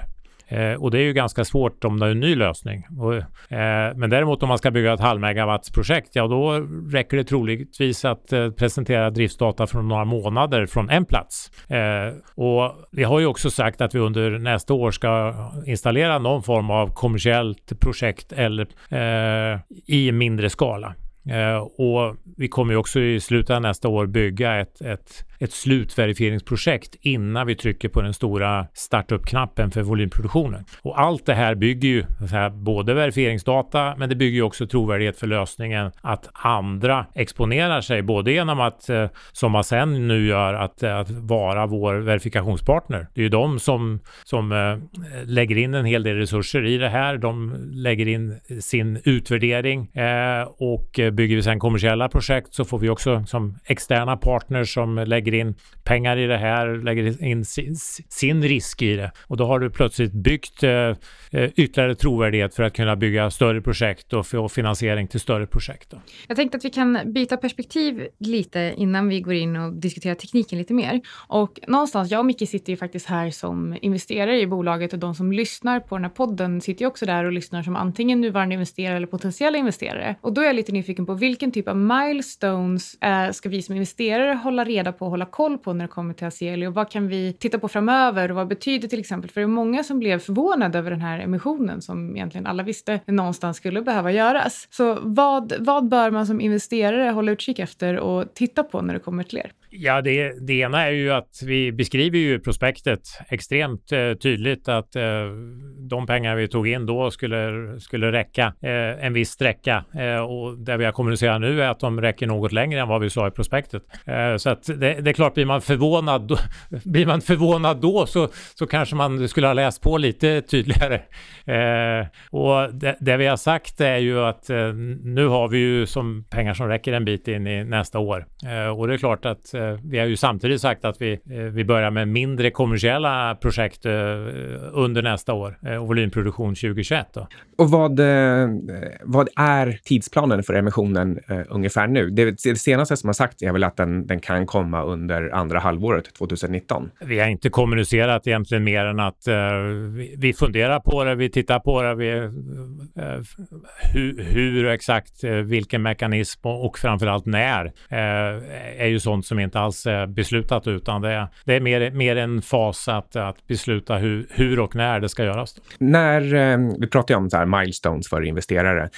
Speaker 1: Eh, och det är ju ganska svårt om det är en ny lösning. Och, eh, men däremot om man ska bygga ett halvmegawattsprojekt, ja då räcker det troligtvis att eh, presentera driftsdata från några månader från en plats. Eh, och vi har ju också sagt att vi under nästa år ska installera någon form av kommersiellt projekt eller eh, i mindre skala. Eh, och vi kommer ju också i slutet av nästa år bygga ett, ett ett slutverifieringsprojekt innan vi trycker på den stora startup-knappen för volymproduktionen. Och allt det här bygger ju här, både verifieringsdata men det bygger ju också trovärdighet för lösningen att andra exponerar sig både genom att eh, som Asen nu gör att, eh, att vara vår verifikationspartner. Det är ju de som, som eh, lägger in en hel del resurser i det här. De lägger in sin utvärdering eh, och bygger vi sen kommersiella projekt så får vi också som externa partners som lägger in pengar i det här, lägger in sin, sin risk i det. Och då har du plötsligt byggt eh, eh, ytterligare trovärdighet för att kunna bygga större projekt och få finansiering till större projekt. Då.
Speaker 2: Jag tänkte att vi kan byta perspektiv lite innan vi går in och diskuterar tekniken lite mer. Och någonstans, jag och Micke sitter ju faktiskt här som investerare i bolaget och de som lyssnar på den här podden sitter ju också där och lyssnar som antingen nuvarande investerare eller potentiella investerare. Och då är jag lite nyfiken på vilken typ av milestones eh, ska vi som investerare hålla reda på och hålla koll på när det kommer till Aselio? Vad kan vi titta på framöver och vad betyder till exempel? För det är många som blev förvånade över den här emissionen som egentligen alla visste någonstans skulle behöva göras. Så vad, vad bör man som investerare hålla utkik efter och titta på när det kommer till er?
Speaker 1: Ja, det, det ena är ju att vi beskriver ju prospektet extremt eh, tydligt att eh, de pengar vi tog in då skulle, skulle räcka eh, en viss sträcka eh, och det vi har kommunicerat nu är att de räcker något längre än vad vi sa i prospektet. Eh, så att det, det, är klart, blir man förvånad då, blir man förvånad då så, så kanske man skulle ha läst på lite tydligare. Eh, och det, det, vi har sagt är ju att eh, nu har vi ju som pengar som räcker en bit in i nästa år eh, och det är klart att Eh, vi har ju samtidigt sagt att vi, eh, vi börjar med mindre kommersiella projekt eh, under nästa år och volymproduktion 2021. Då.
Speaker 3: Och vad, vad är tidsplanen för emissionen ungefär nu? Det, det senaste som har sagt är väl att den, den kan komma under andra halvåret 2019.
Speaker 1: Vi har inte kommunicerat egentligen mer än att vi, funderar på det, vi tittar på det, vi, hur, hur exakt vilken mekanism och, och framförallt när är ju sånt som inte inte alls är beslutat utan det är, det är mer, mer en fas att, att besluta hur, hur och när det ska göras.
Speaker 3: När, eh, vi pratar ju om så här milestones för investerare.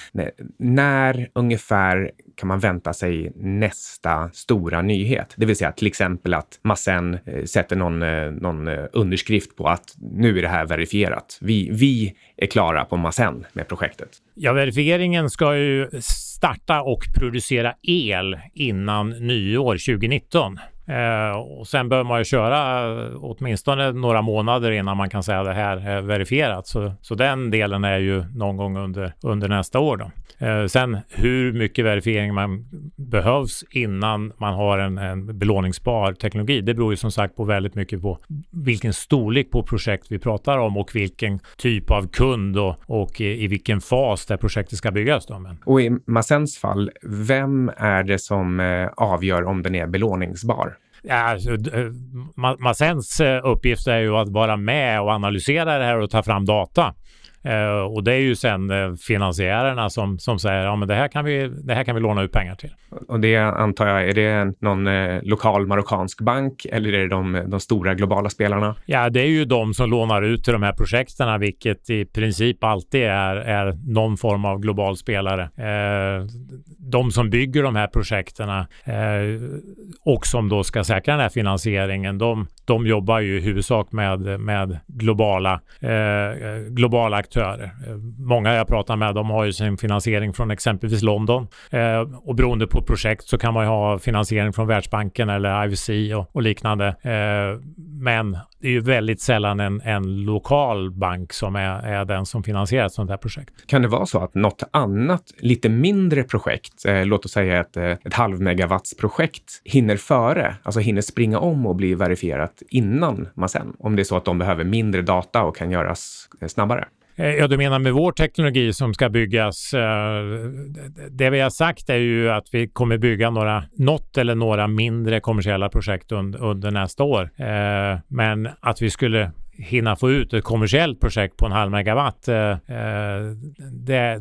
Speaker 3: När ungefär kan man vänta sig nästa stora nyhet? Det vill säga till exempel att Massen eh, sätter någon, eh, någon eh, underskrift på att nu är det här verifierat. Vi, vi är klara på Massen med projektet.
Speaker 1: Ja, verifieringen ska ju starta och producera el innan nyår 2019. Eh, och sen behöver man ju köra eh, åtminstone några månader innan man kan säga att det här är verifierat. Så, så den delen är ju någon gång under, under nästa år. Då. Eh, sen hur mycket verifiering man behövs innan man har en, en belåningsbar teknologi, det beror ju som sagt på väldigt mycket på vilken storlek på projekt vi pratar om och vilken typ av kund och, och i, i vilken fas det projektet ska byggas. Då. Men.
Speaker 3: Och i Massens fall, vem är det som eh, avgör om den är belåningsbar?
Speaker 1: Ja, alltså, eh, Massens eh, uppgift är ju att vara med och analysera det här och ta fram data. Eh, och det är ju sen eh, finansiärerna som, som säger ja det här, kan vi, det här kan vi låna ut pengar till.
Speaker 3: Och det antar jag, är det någon eh, lokal marockansk bank eller är det de, de stora globala spelarna?
Speaker 1: Ja, det är ju de som lånar ut till de här projekten, vilket i princip alltid är, är någon form av global spelare. Eh, de som bygger de här projekten eh, och som då ska säkra den här finansieringen, de, de jobbar ju i huvudsak med, med globala, globala aktörer aktörer. Eh, många jag pratar med, de har ju sin finansiering från exempelvis London eh, och beroende på projekt så kan man ju ha finansiering från Världsbanken eller IVC och, och liknande. Eh, men det är ju väldigt sällan en, en lokal bank som är, är den som finansierar ett sånt här projekt.
Speaker 3: Kan det vara så att något annat, lite mindre projekt, eh, låt oss säga ett, eh, ett halvmegawattsprojekt, hinner före, alltså hinner springa om och bli verifierat innan man sen, om det är så att de behöver mindre data och kan göras eh, snabbare?
Speaker 1: Eh, ja, du menar med vår teknologi som ska byggas. Eh, det vi har sagt är ju att vi kommer bygga några, något eller några mindre kommersiella projekt under, under nästa år. Eh, men att vi skulle hinna få ut ett kommersiellt projekt på en halv megawatt, eh, eh, det,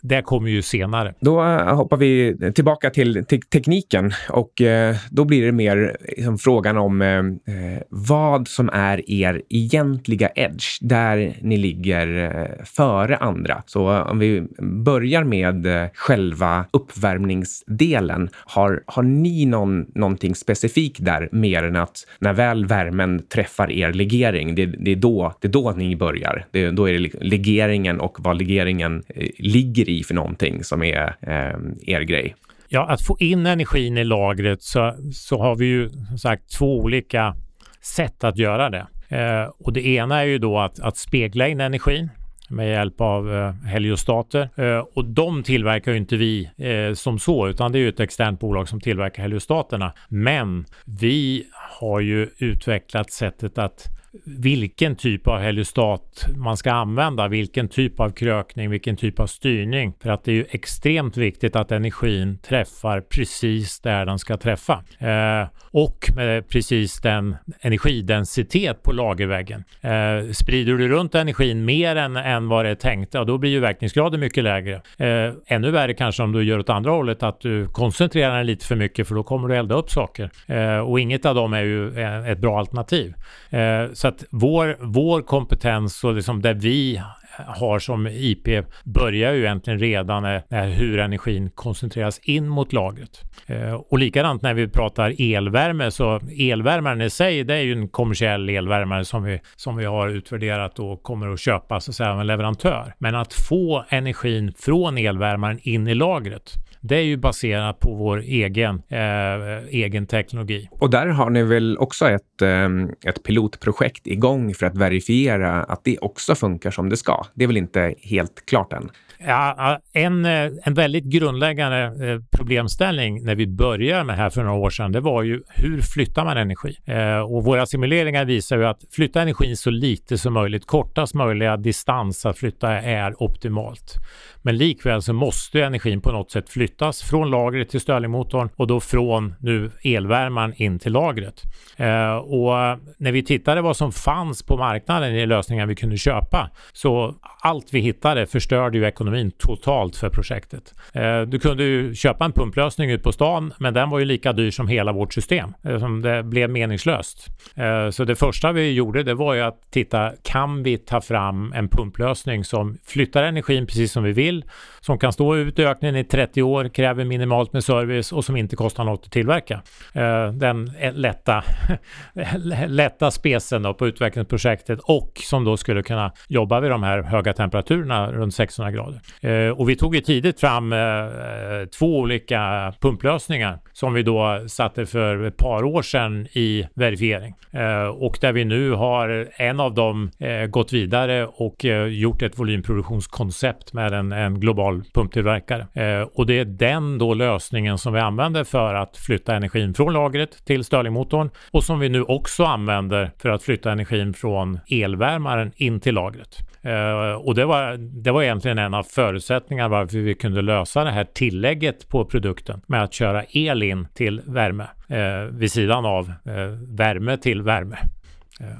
Speaker 1: det kommer ju senare.
Speaker 3: Då eh, hoppar vi tillbaka till te tekniken och då blir det mer liksom, frågan om vad som är er egentliga edge, där ni ligger före andra. Så om vi börjar med själva uppvärmningsdelen. Har, har ni någon, någonting specifikt där mer än att när väl värmen träffar er legering det, det, är då, det är då ni börjar. Det, då är det liksom legeringen och vad legeringen eh, ligger i för någonting som är eh, er grej.
Speaker 1: Ja, att få in energin i lagret så, så har vi ju som sagt två olika sätt att göra det. Eh, och det ena är ju då att, att spegla in energin med hjälp av eh, heliostater. Eh, och de tillverkar ju inte vi eh, som så, utan det är ju ett externt bolag som tillverkar heliostaterna. Men vi har ju utvecklat sättet att vilken typ av heliostat man ska använda, vilken typ av krökning, vilken typ av styrning. För att det är ju extremt viktigt att energin träffar precis där den ska träffa. Eh, och med precis den energidensitet på lagerväggen. Eh, sprider du runt energin mer än, än vad det är tänkt, ja, då blir ju verkningsgraden mycket lägre. Eh, ännu värre kanske om du gör åt andra hållet, att du koncentrerar den lite för mycket för då kommer du elda upp saker. Eh, och inget av dem är ju eh, ett bra alternativ. Eh, så att vår, vår kompetens och liksom det vi har som IP börjar ju egentligen redan när, hur energin koncentreras in mot lagret. Eh, och likadant när vi pratar elvärme så elvärmaren i sig det är ju en kommersiell elvärmare som vi, som vi har utvärderat och kommer att köpa så att säga av en leverantör. Men att få energin från elvärmaren in i lagret det är ju baserat på vår egen, eh, egen teknologi.
Speaker 3: Och där har ni väl också ett, eh, ett pilotprojekt igång för att verifiera att det också funkar som det ska? Det är väl inte helt klart än?
Speaker 1: Ja, en, eh, en väldigt grundläggande eh, problemställning när vi började med det här för några år sedan, det var ju hur flyttar man energi? Eh, och våra simuleringar visar ju att flytta energin så lite som möjligt, kortast möjliga distans att flytta är optimalt. Men likväl så måste energin på något sätt flyttas från lagret till Stirlingmotorn och då från nu elvärmaren in till lagret. Och när vi tittade vad som fanns på marknaden i lösningar vi kunde köpa så allt vi hittade förstörde ju ekonomin totalt för projektet. Eh, du kunde ju köpa en pumplösning ut på stan, men den var ju lika dyr som hela vårt system. Eh, som det blev meningslöst. Eh, så det första vi gjorde det var ju att titta, kan vi ta fram en pumplösning som flyttar energin precis som vi vill, som kan stå ut i öknen i 30 år, kräver minimalt med service och som inte kostar något att tillverka. Den lätta, lätta spesen då på utvecklingsprojektet och som då skulle kunna jobba vid de här höga temperaturerna runt 600 grader. Eh, och vi tog ju tidigt fram eh, eh, två olika pumplösningar som vi då satte för ett par år sedan i verifiering. Eh, och där vi nu har en av dem eh, gått vidare och eh, gjort ett volymproduktionskoncept med en, en global pumptillverkare. Eh, och det är den då lösningen som vi använder för att flytta energin från lagret till Stirlingmotorn och som vi nu också använder för att flytta energin från elvärmaren in till lagret. Uh, och det var, det var egentligen en av förutsättningarna varför vi kunde lösa det här tillägget på produkten med att köra el in till värme uh, vid sidan av uh, värme till värme.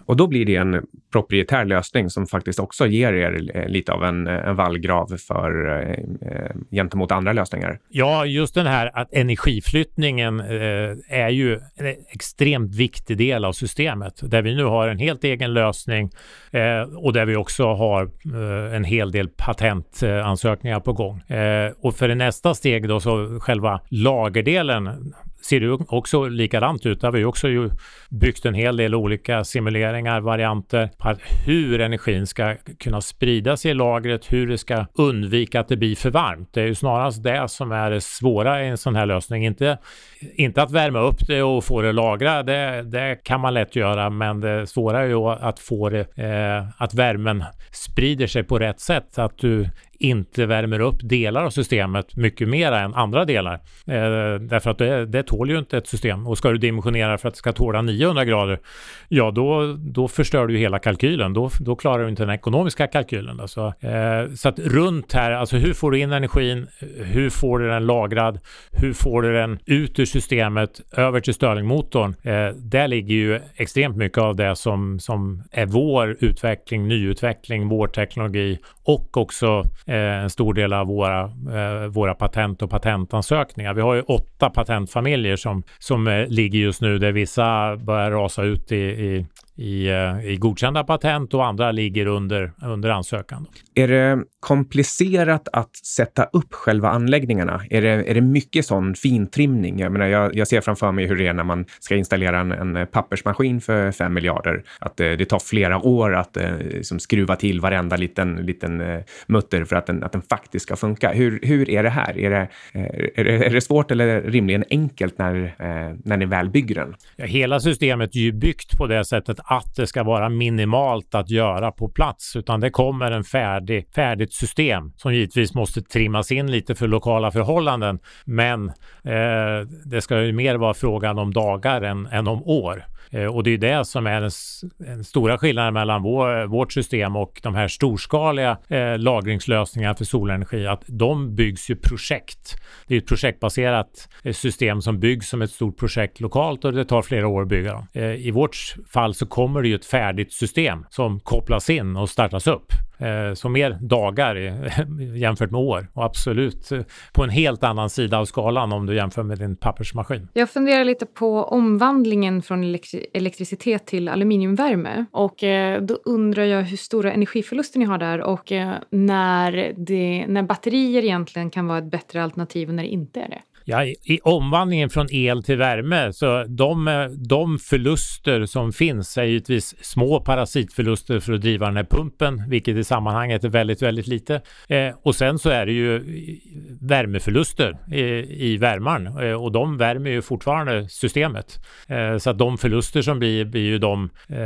Speaker 3: Och då blir det en proprietär lösning som faktiskt också ger er eh, lite av en, eh, en vallgrav för, eh, eh, gentemot andra lösningar.
Speaker 1: Ja, just den här att energiflyttningen eh, är ju en extremt viktig del av systemet där vi nu har en helt egen lösning eh, och där vi också har eh, en hel del patentansökningar på gång. Eh, och för det nästa steg då så själva lagerdelen ser det också likadant ut. Där har vi också ju byggt en hel del olika simuleringar, varianter på hur energin ska kunna sprida sig i lagret, hur det ska undvika att det blir för varmt. Det är ju snarast det som är det svåra i en sån här lösning. Inte, inte att värma upp det och få det lagra, det, det kan man lätt göra, men det svåra är ju att få det, eh, att värmen sprider sig på rätt sätt, att du inte värmer upp delar av systemet mycket mer än andra delar. Eh, därför att det, det tål ju inte ett system. Och ska du dimensionera för att det ska tåla 900 grader, ja då, då förstör du hela kalkylen. Då, då klarar du inte den ekonomiska kalkylen. Alltså, eh, så att runt här, alltså hur får du in energin? Hur får du den lagrad? Hur får du den ut ur systemet över till Stirlingmotorn? Eh, där ligger ju extremt mycket av det som, som är vår utveckling, nyutveckling, vår teknologi och också Eh, en stor del av våra, eh, våra patent och patentansökningar. Vi har ju åtta patentfamiljer som, som eh, ligger just nu där vissa börjar rasa ut i, i i, eh, i godkända patent och andra ligger under, under ansökan.
Speaker 3: Är det komplicerat att sätta upp själva anläggningarna? Är det, är det mycket sån fintrimning? Jag, menar, jag, jag ser framför mig hur det är när man ska installera en, en pappersmaskin för 5 miljarder. Att det, det, tar flera år att eh, liksom skruva till varenda liten, liten eh, mutter för att den, att den faktiskt ska funka. Hur, hur är det här? Är det, är det, är det svårt eller rimligen enkelt när, när ni väl bygger den?
Speaker 1: Ja, hela systemet är ju byggt på det sättet att det ska vara minimalt att göra på plats, utan det kommer en färdig, färdigt system som givetvis måste trimmas in lite för lokala förhållanden. Men eh, det ska ju mer vara frågan om dagar än, än om år. Eh, och det är det som är den, den stora skillnaden mellan vår, vårt system och de här storskaliga eh, lagringslösningarna för solenergi. Att de byggs ju projekt. Det är ett projektbaserat eh, system som byggs som ett stort projekt lokalt och det tar flera år att bygga dem. Eh, I vårt fall så kommer det ju ett färdigt system som kopplas in och startas upp. Eh, så mer dagar jämfört med år och absolut eh, på en helt annan sida av skalan om du jämför med din pappersmaskin.
Speaker 2: Jag funderar lite på omvandlingen från elektricitet till aluminiumvärme och eh, då undrar jag hur stora energiförluster ni har där och när, det, när batterier egentligen kan vara ett bättre alternativ och när det inte är det.
Speaker 1: Ja, i, omvandlingen från el till värme, så de, de förluster som finns är givetvis små parasitförluster för att driva den här pumpen, vilket i sammanhanget är väldigt, väldigt lite. Eh, och sen så är det ju värmeförluster i, i värmaren eh, och de värmer ju fortfarande systemet. Eh, så att de förluster som blir, blir ju de eh,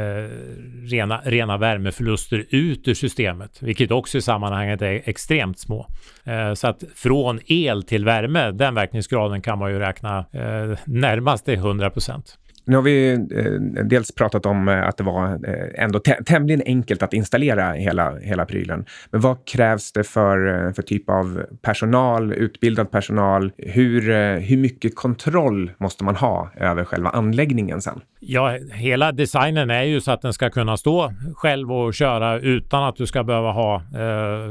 Speaker 1: rena, rena värmeförluster ut ur systemet, vilket också i sammanhanget är extremt små. Eh, så att från el till värme, den verkningsgraden kan man ju räkna eh, närmast till 100 procent.
Speaker 3: Nu har vi eh, dels pratat om eh, att det var eh, ändå tämligen enkelt att installera hela, hela prylen. Men vad krävs det för, för typ av personal, utbildad personal? Hur, hur mycket kontroll måste man ha över själva anläggningen sen?
Speaker 1: Ja, hela designen är ju så att den ska kunna stå själv och köra utan att du ska behöva ha eh,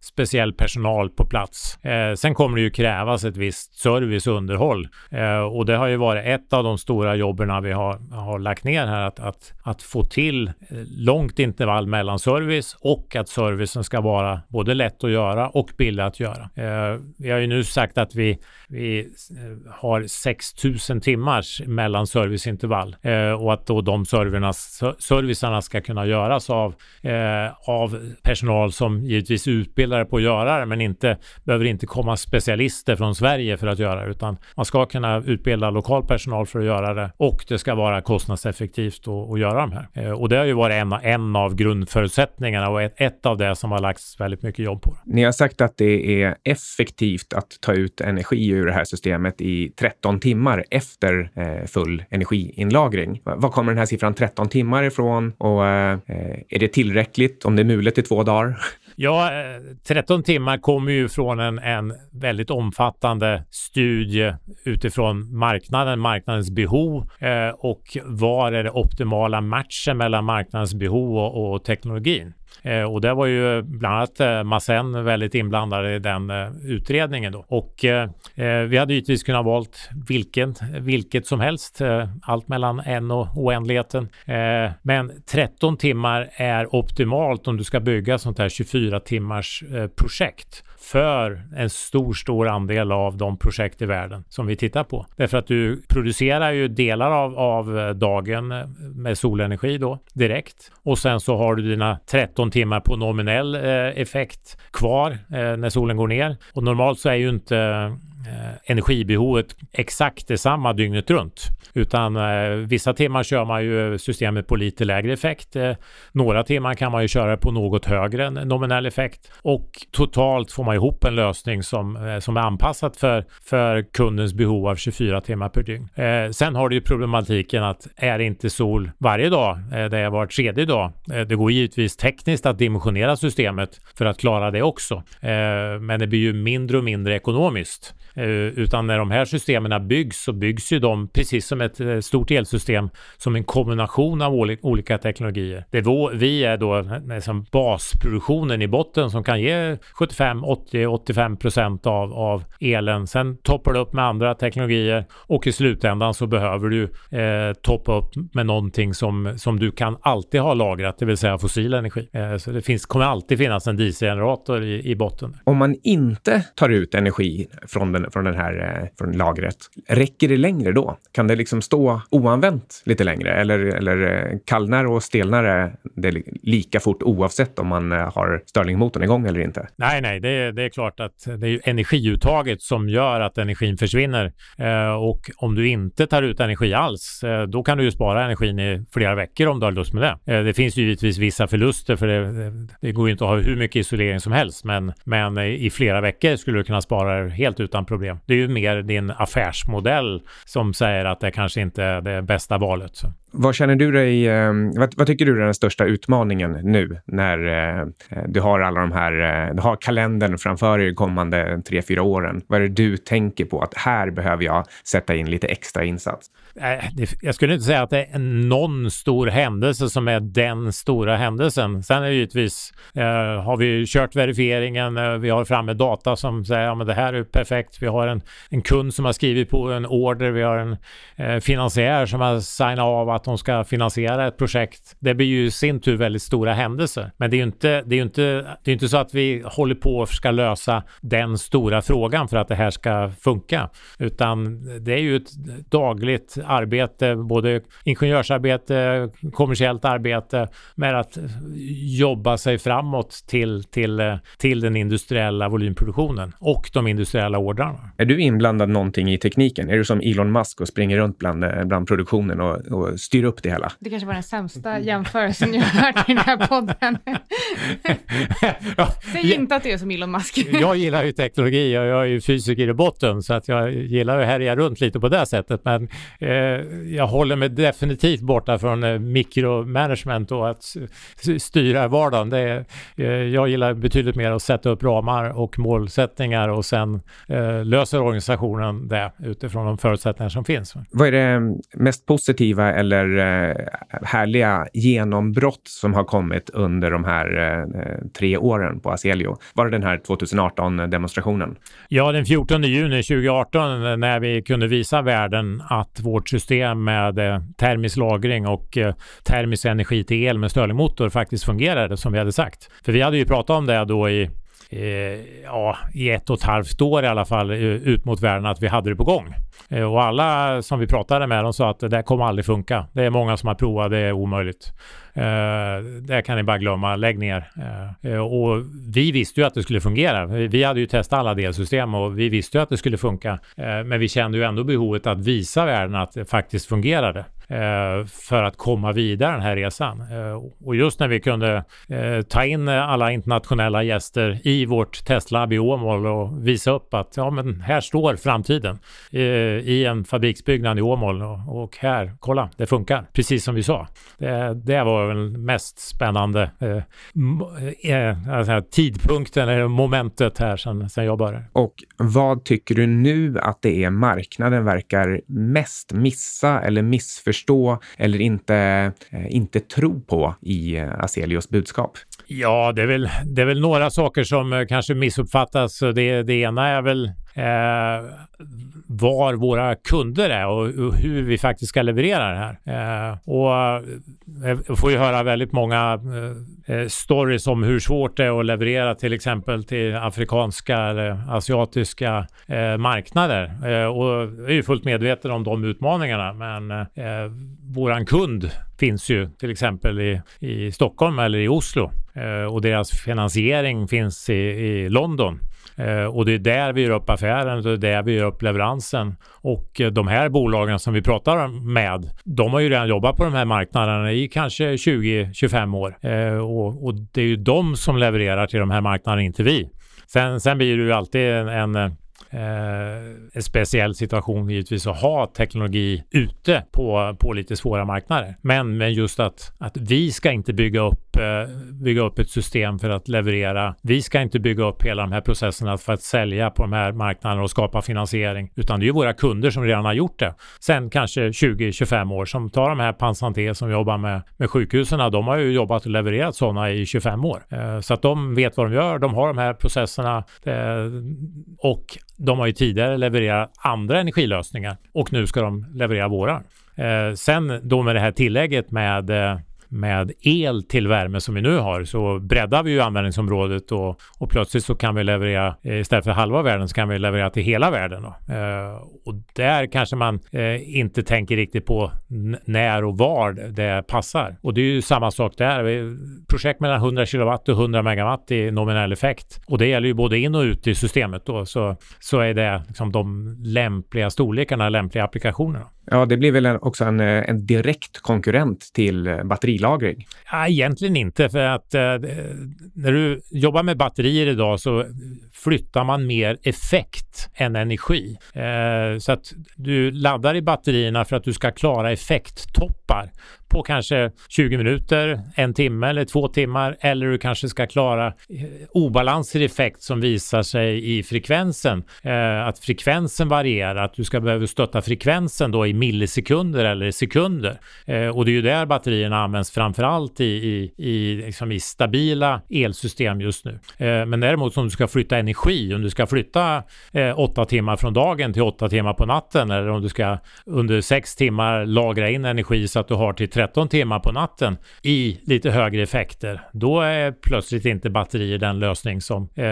Speaker 1: speciell personal på plats. Eh, sen kommer det ju krävas ett visst service och underhåll eh, och det har ju varit ett av de stora jobben vi har, har lagt ner här att, att, att få till eh, långt intervall mellan service och att servicen ska vara både lätt att göra och billig att göra. Eh, vi har ju nu sagt att vi, vi eh, har 6000 timmars mellan serviceintervall eh, Eh, och att då de servernas, servicerna ska kunna göras av, eh, av personal som givetvis är utbildade på att göra det men inte behöver inte komma specialister från Sverige för att göra det utan man ska kunna utbilda lokal personal för att göra det och det ska vara kostnadseffektivt att, att göra de här. Eh, och det har ju varit en, en av grundförutsättningarna och ett, ett av det som har lagts väldigt mycket jobb på.
Speaker 3: Ni har sagt att det är effektivt att ta ut energi ur det här systemet i 13 timmar efter eh, full energiinlagring. Var kommer den här siffran 13 timmar ifrån och eh, är det tillräckligt om det är mulet i två dagar?
Speaker 1: Ja, eh, 13 timmar kommer ju från en, en väldigt omfattande studie utifrån marknaden, marknadens behov eh, och var är det optimala matchen mellan marknadens behov och, och teknologin. Eh, och det var ju bland annat eh, väldigt inblandad i den eh, utredningen då. Och eh, eh, vi hade givetvis kunnat valt vilken, vilket som helst, eh, allt mellan en och oändligheten. Eh, men 13 timmar är optimalt om du ska bygga sånt här 24 timmars eh, projekt för en stor, stor andel av de projekt i världen som vi tittar på. Därför att du producerar ju delar av, av eh, dagen eh, med solenergi då direkt och sen så har du dina 13 timmar på nominell eh, effekt kvar eh, när solen går ner. Och normalt så är ju inte Eh, energibehovet exakt detsamma dygnet runt. Utan eh, vissa timmar kör man ju systemet på lite lägre effekt. Eh, några timmar kan man ju köra på något högre än nominell effekt. Och totalt får man ihop en lösning som, eh, som är anpassat för, för kundens behov av 24 timmar per dygn. Eh, sen har du ju problematiken att är det inte sol varje dag, eh, det är var tredje dag. Eh, det går givetvis tekniskt att dimensionera systemet för att klara det också. Eh, men det blir ju mindre och mindre ekonomiskt. Eh, utan när de här systemen byggs så byggs ju de precis som ett eh, stort elsystem som en kombination av olika teknologier. Det vi är då liksom basproduktionen i botten som kan ge 75, 80, 85 procent av, av elen. Sen toppar du upp med andra teknologier och i slutändan så behöver du eh, toppa upp med någonting som, som du kan alltid ha lagrat, det vill säga fossil energi. Eh, så det finns, kommer alltid finnas en dieselgenerator i, i botten.
Speaker 3: Om man inte tar ut energi från den, från den här eh, från lagret, räcker det längre då? Kan det liksom stå oanvänt lite längre? Eller, eller eh, kallnar och stelnar det lika fort oavsett om man eh, har Stirlingmotorn igång eller inte?
Speaker 1: Nej, nej, det, det är klart att det är energiuttaget som gör att energin försvinner. Eh, och om du inte tar ut energi alls, eh, då kan du ju spara energin i flera veckor om du har lust med det. Eh, det finns ju givetvis vissa förluster för det, det går ju inte att ha hur mycket isolering som helst, men, men i flera veckor skulle du kunna spara det helt utan problem. Det är ju mer din affärsmodell som säger att det kanske inte är det bästa valet.
Speaker 3: Vad känner du dig, ehm, vad, vad, tycker du är den största utmaningen nu när eh, eh, du har alla de här, eh, du har kalendern framför dig de kommande tre, fyra åren? Vad är det du tänker på att här behöver jag sätta in lite extra insats?
Speaker 1: Äh, jag skulle inte säga att det är någon stor händelse som är den stora händelsen. Sen är det givetvis, eh, har vi kört verifieringen, eh, vi har framme data som säger att ja, det här är perfekt. Vi har en, en kund som har skrivit på en order, vi har en eh, finansiär som har signat av att de ska finansiera ett projekt. Det blir ju i sin tur väldigt stora händelser. Men det är ju inte, det är inte, det är inte så att vi håller på och ska lösa den stora frågan för att det här ska funka. Utan det är ju ett dagligt arbete, både ingenjörsarbete, kommersiellt arbete med att jobba sig framåt till, till, till den industriella volymproduktionen och de industriella ordrarna.
Speaker 3: Är du inblandad någonting i tekniken? Är du som Elon Musk och springer runt bland, bland produktionen och, och styr upp det hela.
Speaker 2: Det kanske var den sämsta jämförelsen jag har hört i den här podden. Säg inte att det är som Elon Musk.
Speaker 1: jag gillar ju teknologi och jag är ju fysiker i botten så att jag gillar att härja runt lite på det sättet. Men eh, jag håller mig definitivt borta från eh, mikromanagement och att styra vardagen. Det, eh, jag gillar betydligt mer att sätta upp ramar och målsättningar och sen eh, löser organisationen det utifrån de förutsättningar som finns.
Speaker 3: Vad är det mest positiva eller eh, härliga genombrott som har kommit under de här eh, tre åren på Aselio? Var det den här 2018-demonstrationen?
Speaker 1: Ja, den 14 juni 2018 när vi kunde visa världen att vårt system med eh, termisk lagring och eh, termisk energi till el med Stirlingmotor faktiskt fungerade som vi hade sagt. För vi hade ju pratat om det då i Eh, ja, i ett och ett halvt år i alla fall eh, ut mot världen att vi hade det på gång. Eh, och alla som vi pratade med de sa att det där kommer aldrig funka. Det är många som har provat, det är omöjligt. Eh, det kan ni bara glömma, lägg ner. Eh, eh och vi visste ju att det skulle fungera. Vi hade ju testat alla delsystem och vi visste ju att det skulle funka. Eh, men vi kände ju ändå behovet att visa världen att det faktiskt fungerade Eh, för att komma vidare den här resan. Eh, och just när vi kunde eh, ta in alla internationella gäster i vårt testlab i Åmål och visa upp att ja, men här står framtiden i en fabriksbyggnad i Åmål och, här, kolla, det funkar precis som vi sa. Det, det var den väl mest spännande eh, alltså, tidpunkten eller momentet här sen, sen jag började.
Speaker 3: Och vad tycker du nu att det är marknaden verkar mest missa eller missförstå eller inte, eh, inte tro på i eh, Aselios budskap?
Speaker 1: Ja, det är väl, det är väl några saker som eh, kanske missuppfattas. Det, det ena är väl eh, var våra kunder är och, och, hur vi faktiskt ska leverera det här. Eh, och eh, jag får ju höra väldigt många eh, eh, stories om hur svårt det är att leverera till exempel till afrikanska eller asiatiska eh, marknader. Eh, och jag är ju fullt medveten om de utmaningarna men eh, våran kund finns ju till exempel i, i Stockholm eller i Oslo och deras finansiering finns i, i London. Eh, och det är där vi gör upp affären, det är där vi gör upp leveransen. Och eh, de här bolagen som vi pratar med, de har ju redan jobbat på de här marknaderna i kanske 20-25 år. Eh, och, och, det är ju de som levererar till de här marknaderna, inte vi. Sen, sen blir det ju alltid en, en eh, Eh, en speciell situation givetvis att ha teknologi ute på, på lite svåra marknader. Men, men just att, att vi ska inte bygga upp, eh, bygga upp ett system för att leverera. Vi ska inte bygga upp hela de här processerna för att sälja på de här marknaderna och skapa finansiering, utan det är ju våra kunder som redan har gjort det. Sen kanske 20-25 år som tar de här Pansanté som jobbar med, med sjukhusen. De har ju jobbat och levererat sådana i 25 år. Eh, så att de vet vad de gör. De har de här processerna eh, och de har ju tidigare levererat andra energilösningar och nu ska de leverera våra. Eh, sen då med det här tillägget med eh, med el till värme som vi nu har så breddar vi ju användningsområdet och, och plötsligt så kan vi leverera eh, istället för halva världen så kan vi leverera till hela världen. Då. Eh, och där kanske man eh, inte tänker riktigt på när och var det passar. Och det är ju samma sak där. Projekt mellan 100 kW och 100 megawatt i nominell effekt. Och det gäller ju både in och ut i systemet då. Så, så är det liksom de lämpliga storlekarna, lämpliga applikationerna.
Speaker 3: Ja, det blir väl också en, eh, en direkt konkurrent till eh, batterilagring?
Speaker 1: Ja, egentligen inte, för att eh, när du jobbar med batterier idag så flyttar man mer effekt än energi. Eh, så att du laddar i batterierna för att du ska klara effekttoppar på kanske 20 minuter, en timme eller två timmar eller du kanske ska klara eh, obalanser i effekt som visar sig i frekvensen. Eh, att frekvensen varierar, att du ska behöva stötta frekvensen då i millisekunder eller sekunder. Eh, och det är ju där batterierna används framförallt i, i, i, liksom i stabila elsystem just nu. Eh, men däremot om du ska flytta energi, om du ska flytta eh, åtta timmar från dagen till åtta timmar på natten eller om du ska under sex timmar lagra in energi så att du har till 13 timmar på natten i lite högre effekter, då är plötsligt inte batterier den lösning som eh,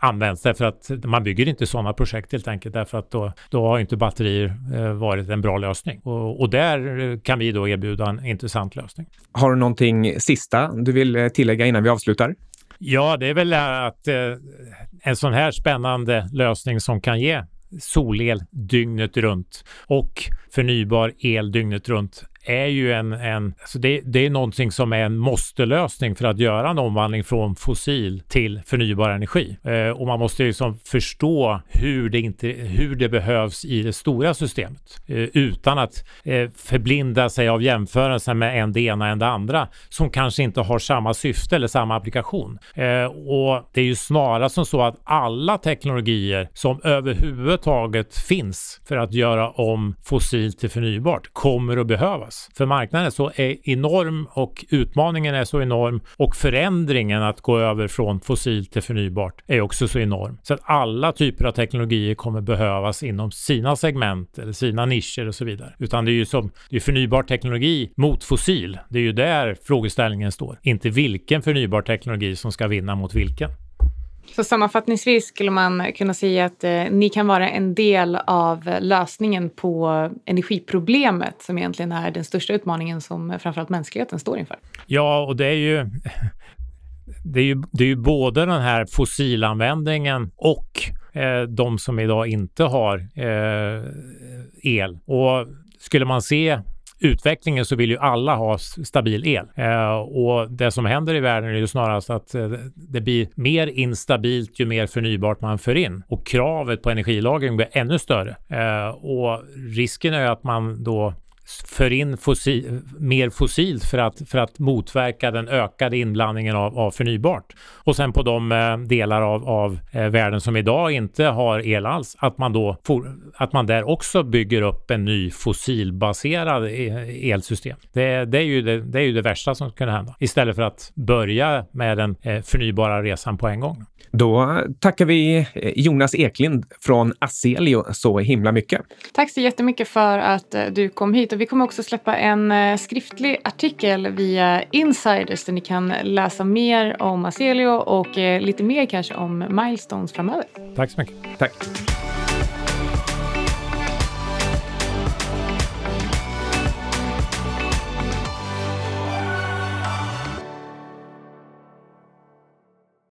Speaker 1: används. Därför att man bygger inte sådana projekt helt enkelt, därför att då, då har inte batterier eh, varit en bra lösning. Och, och, där kan vi då erbjuda en intressant lösning.
Speaker 3: Har du någonting sista du vill eh, tillägga innan vi avslutar?
Speaker 1: Ja, det är väl att eh, en sån här spännande lösning som kan ge solel dygnet runt och förnybar el dygnet runt är ju en, en alltså det, det är någonting som är en måste-lösning för att göra en omvandling från fossil till förnybar energi. Eh, och man måste liksom förstå hur det, inte, hur det behövs i det stora systemet eh, utan att eh, förblinda sig av jämförelser med en det ena än det andra som kanske inte har samma syfte eller samma applikation. Eh, och det är ju snarare som så att alla teknologier som överhuvudtaget finns för att göra om fossilt till förnybart kommer att behövas. För marknaden är så enorm och utmaningen är så enorm och förändringen att gå över från fossilt till förnybart är också så enorm. Så att alla typer av teknologier kommer behövas inom sina segment eller sina nischer och så vidare. Utan det är ju som det är förnybar teknologi mot fossil. Det är ju där frågeställningen står. Inte vilken förnybar teknologi som ska vinna mot vilken.
Speaker 2: Så sammanfattningsvis skulle man kunna säga att eh, ni kan vara en del av lösningen på energiproblemet som egentligen är den största utmaningen som framförallt mänskligheten står inför.
Speaker 1: Ja, och det är ju det är ju, det är ju både den här fossilanvändningen och eh, de som idag inte har eh, el. Och skulle man se utvecklingen så vill ju alla ha stabil el. Eh, och det som händer i världen är ju snarast att eh, det blir mer instabilt ju mer förnybart man för in. Och kravet på energilagring blir ännu större. Eh, och risken är att man då för in fossil, mer fossilt för att, för att motverka den ökade inblandningen av, av förnybart. Och sen på de eh, delar av, av eh, världen som idag inte har el alls, att man då for, att man där också bygger upp en ny fossilbaserad e, elsystem. Det, det, är ju det, det är ju det värsta som kan hända. Istället för att börja med den eh, förnybara resan på en gång.
Speaker 3: Då tackar vi eh, Jonas Eklind från Aselio så himla mycket.
Speaker 2: Tack så jättemycket för att eh, du kom hit. Vi kommer också släppa en eh, skriftlig artikel via Insiders där ni kan läsa mer om Aselio och eh, lite mer kanske om Milestones framöver.
Speaker 1: Tack så mycket.
Speaker 3: Tack.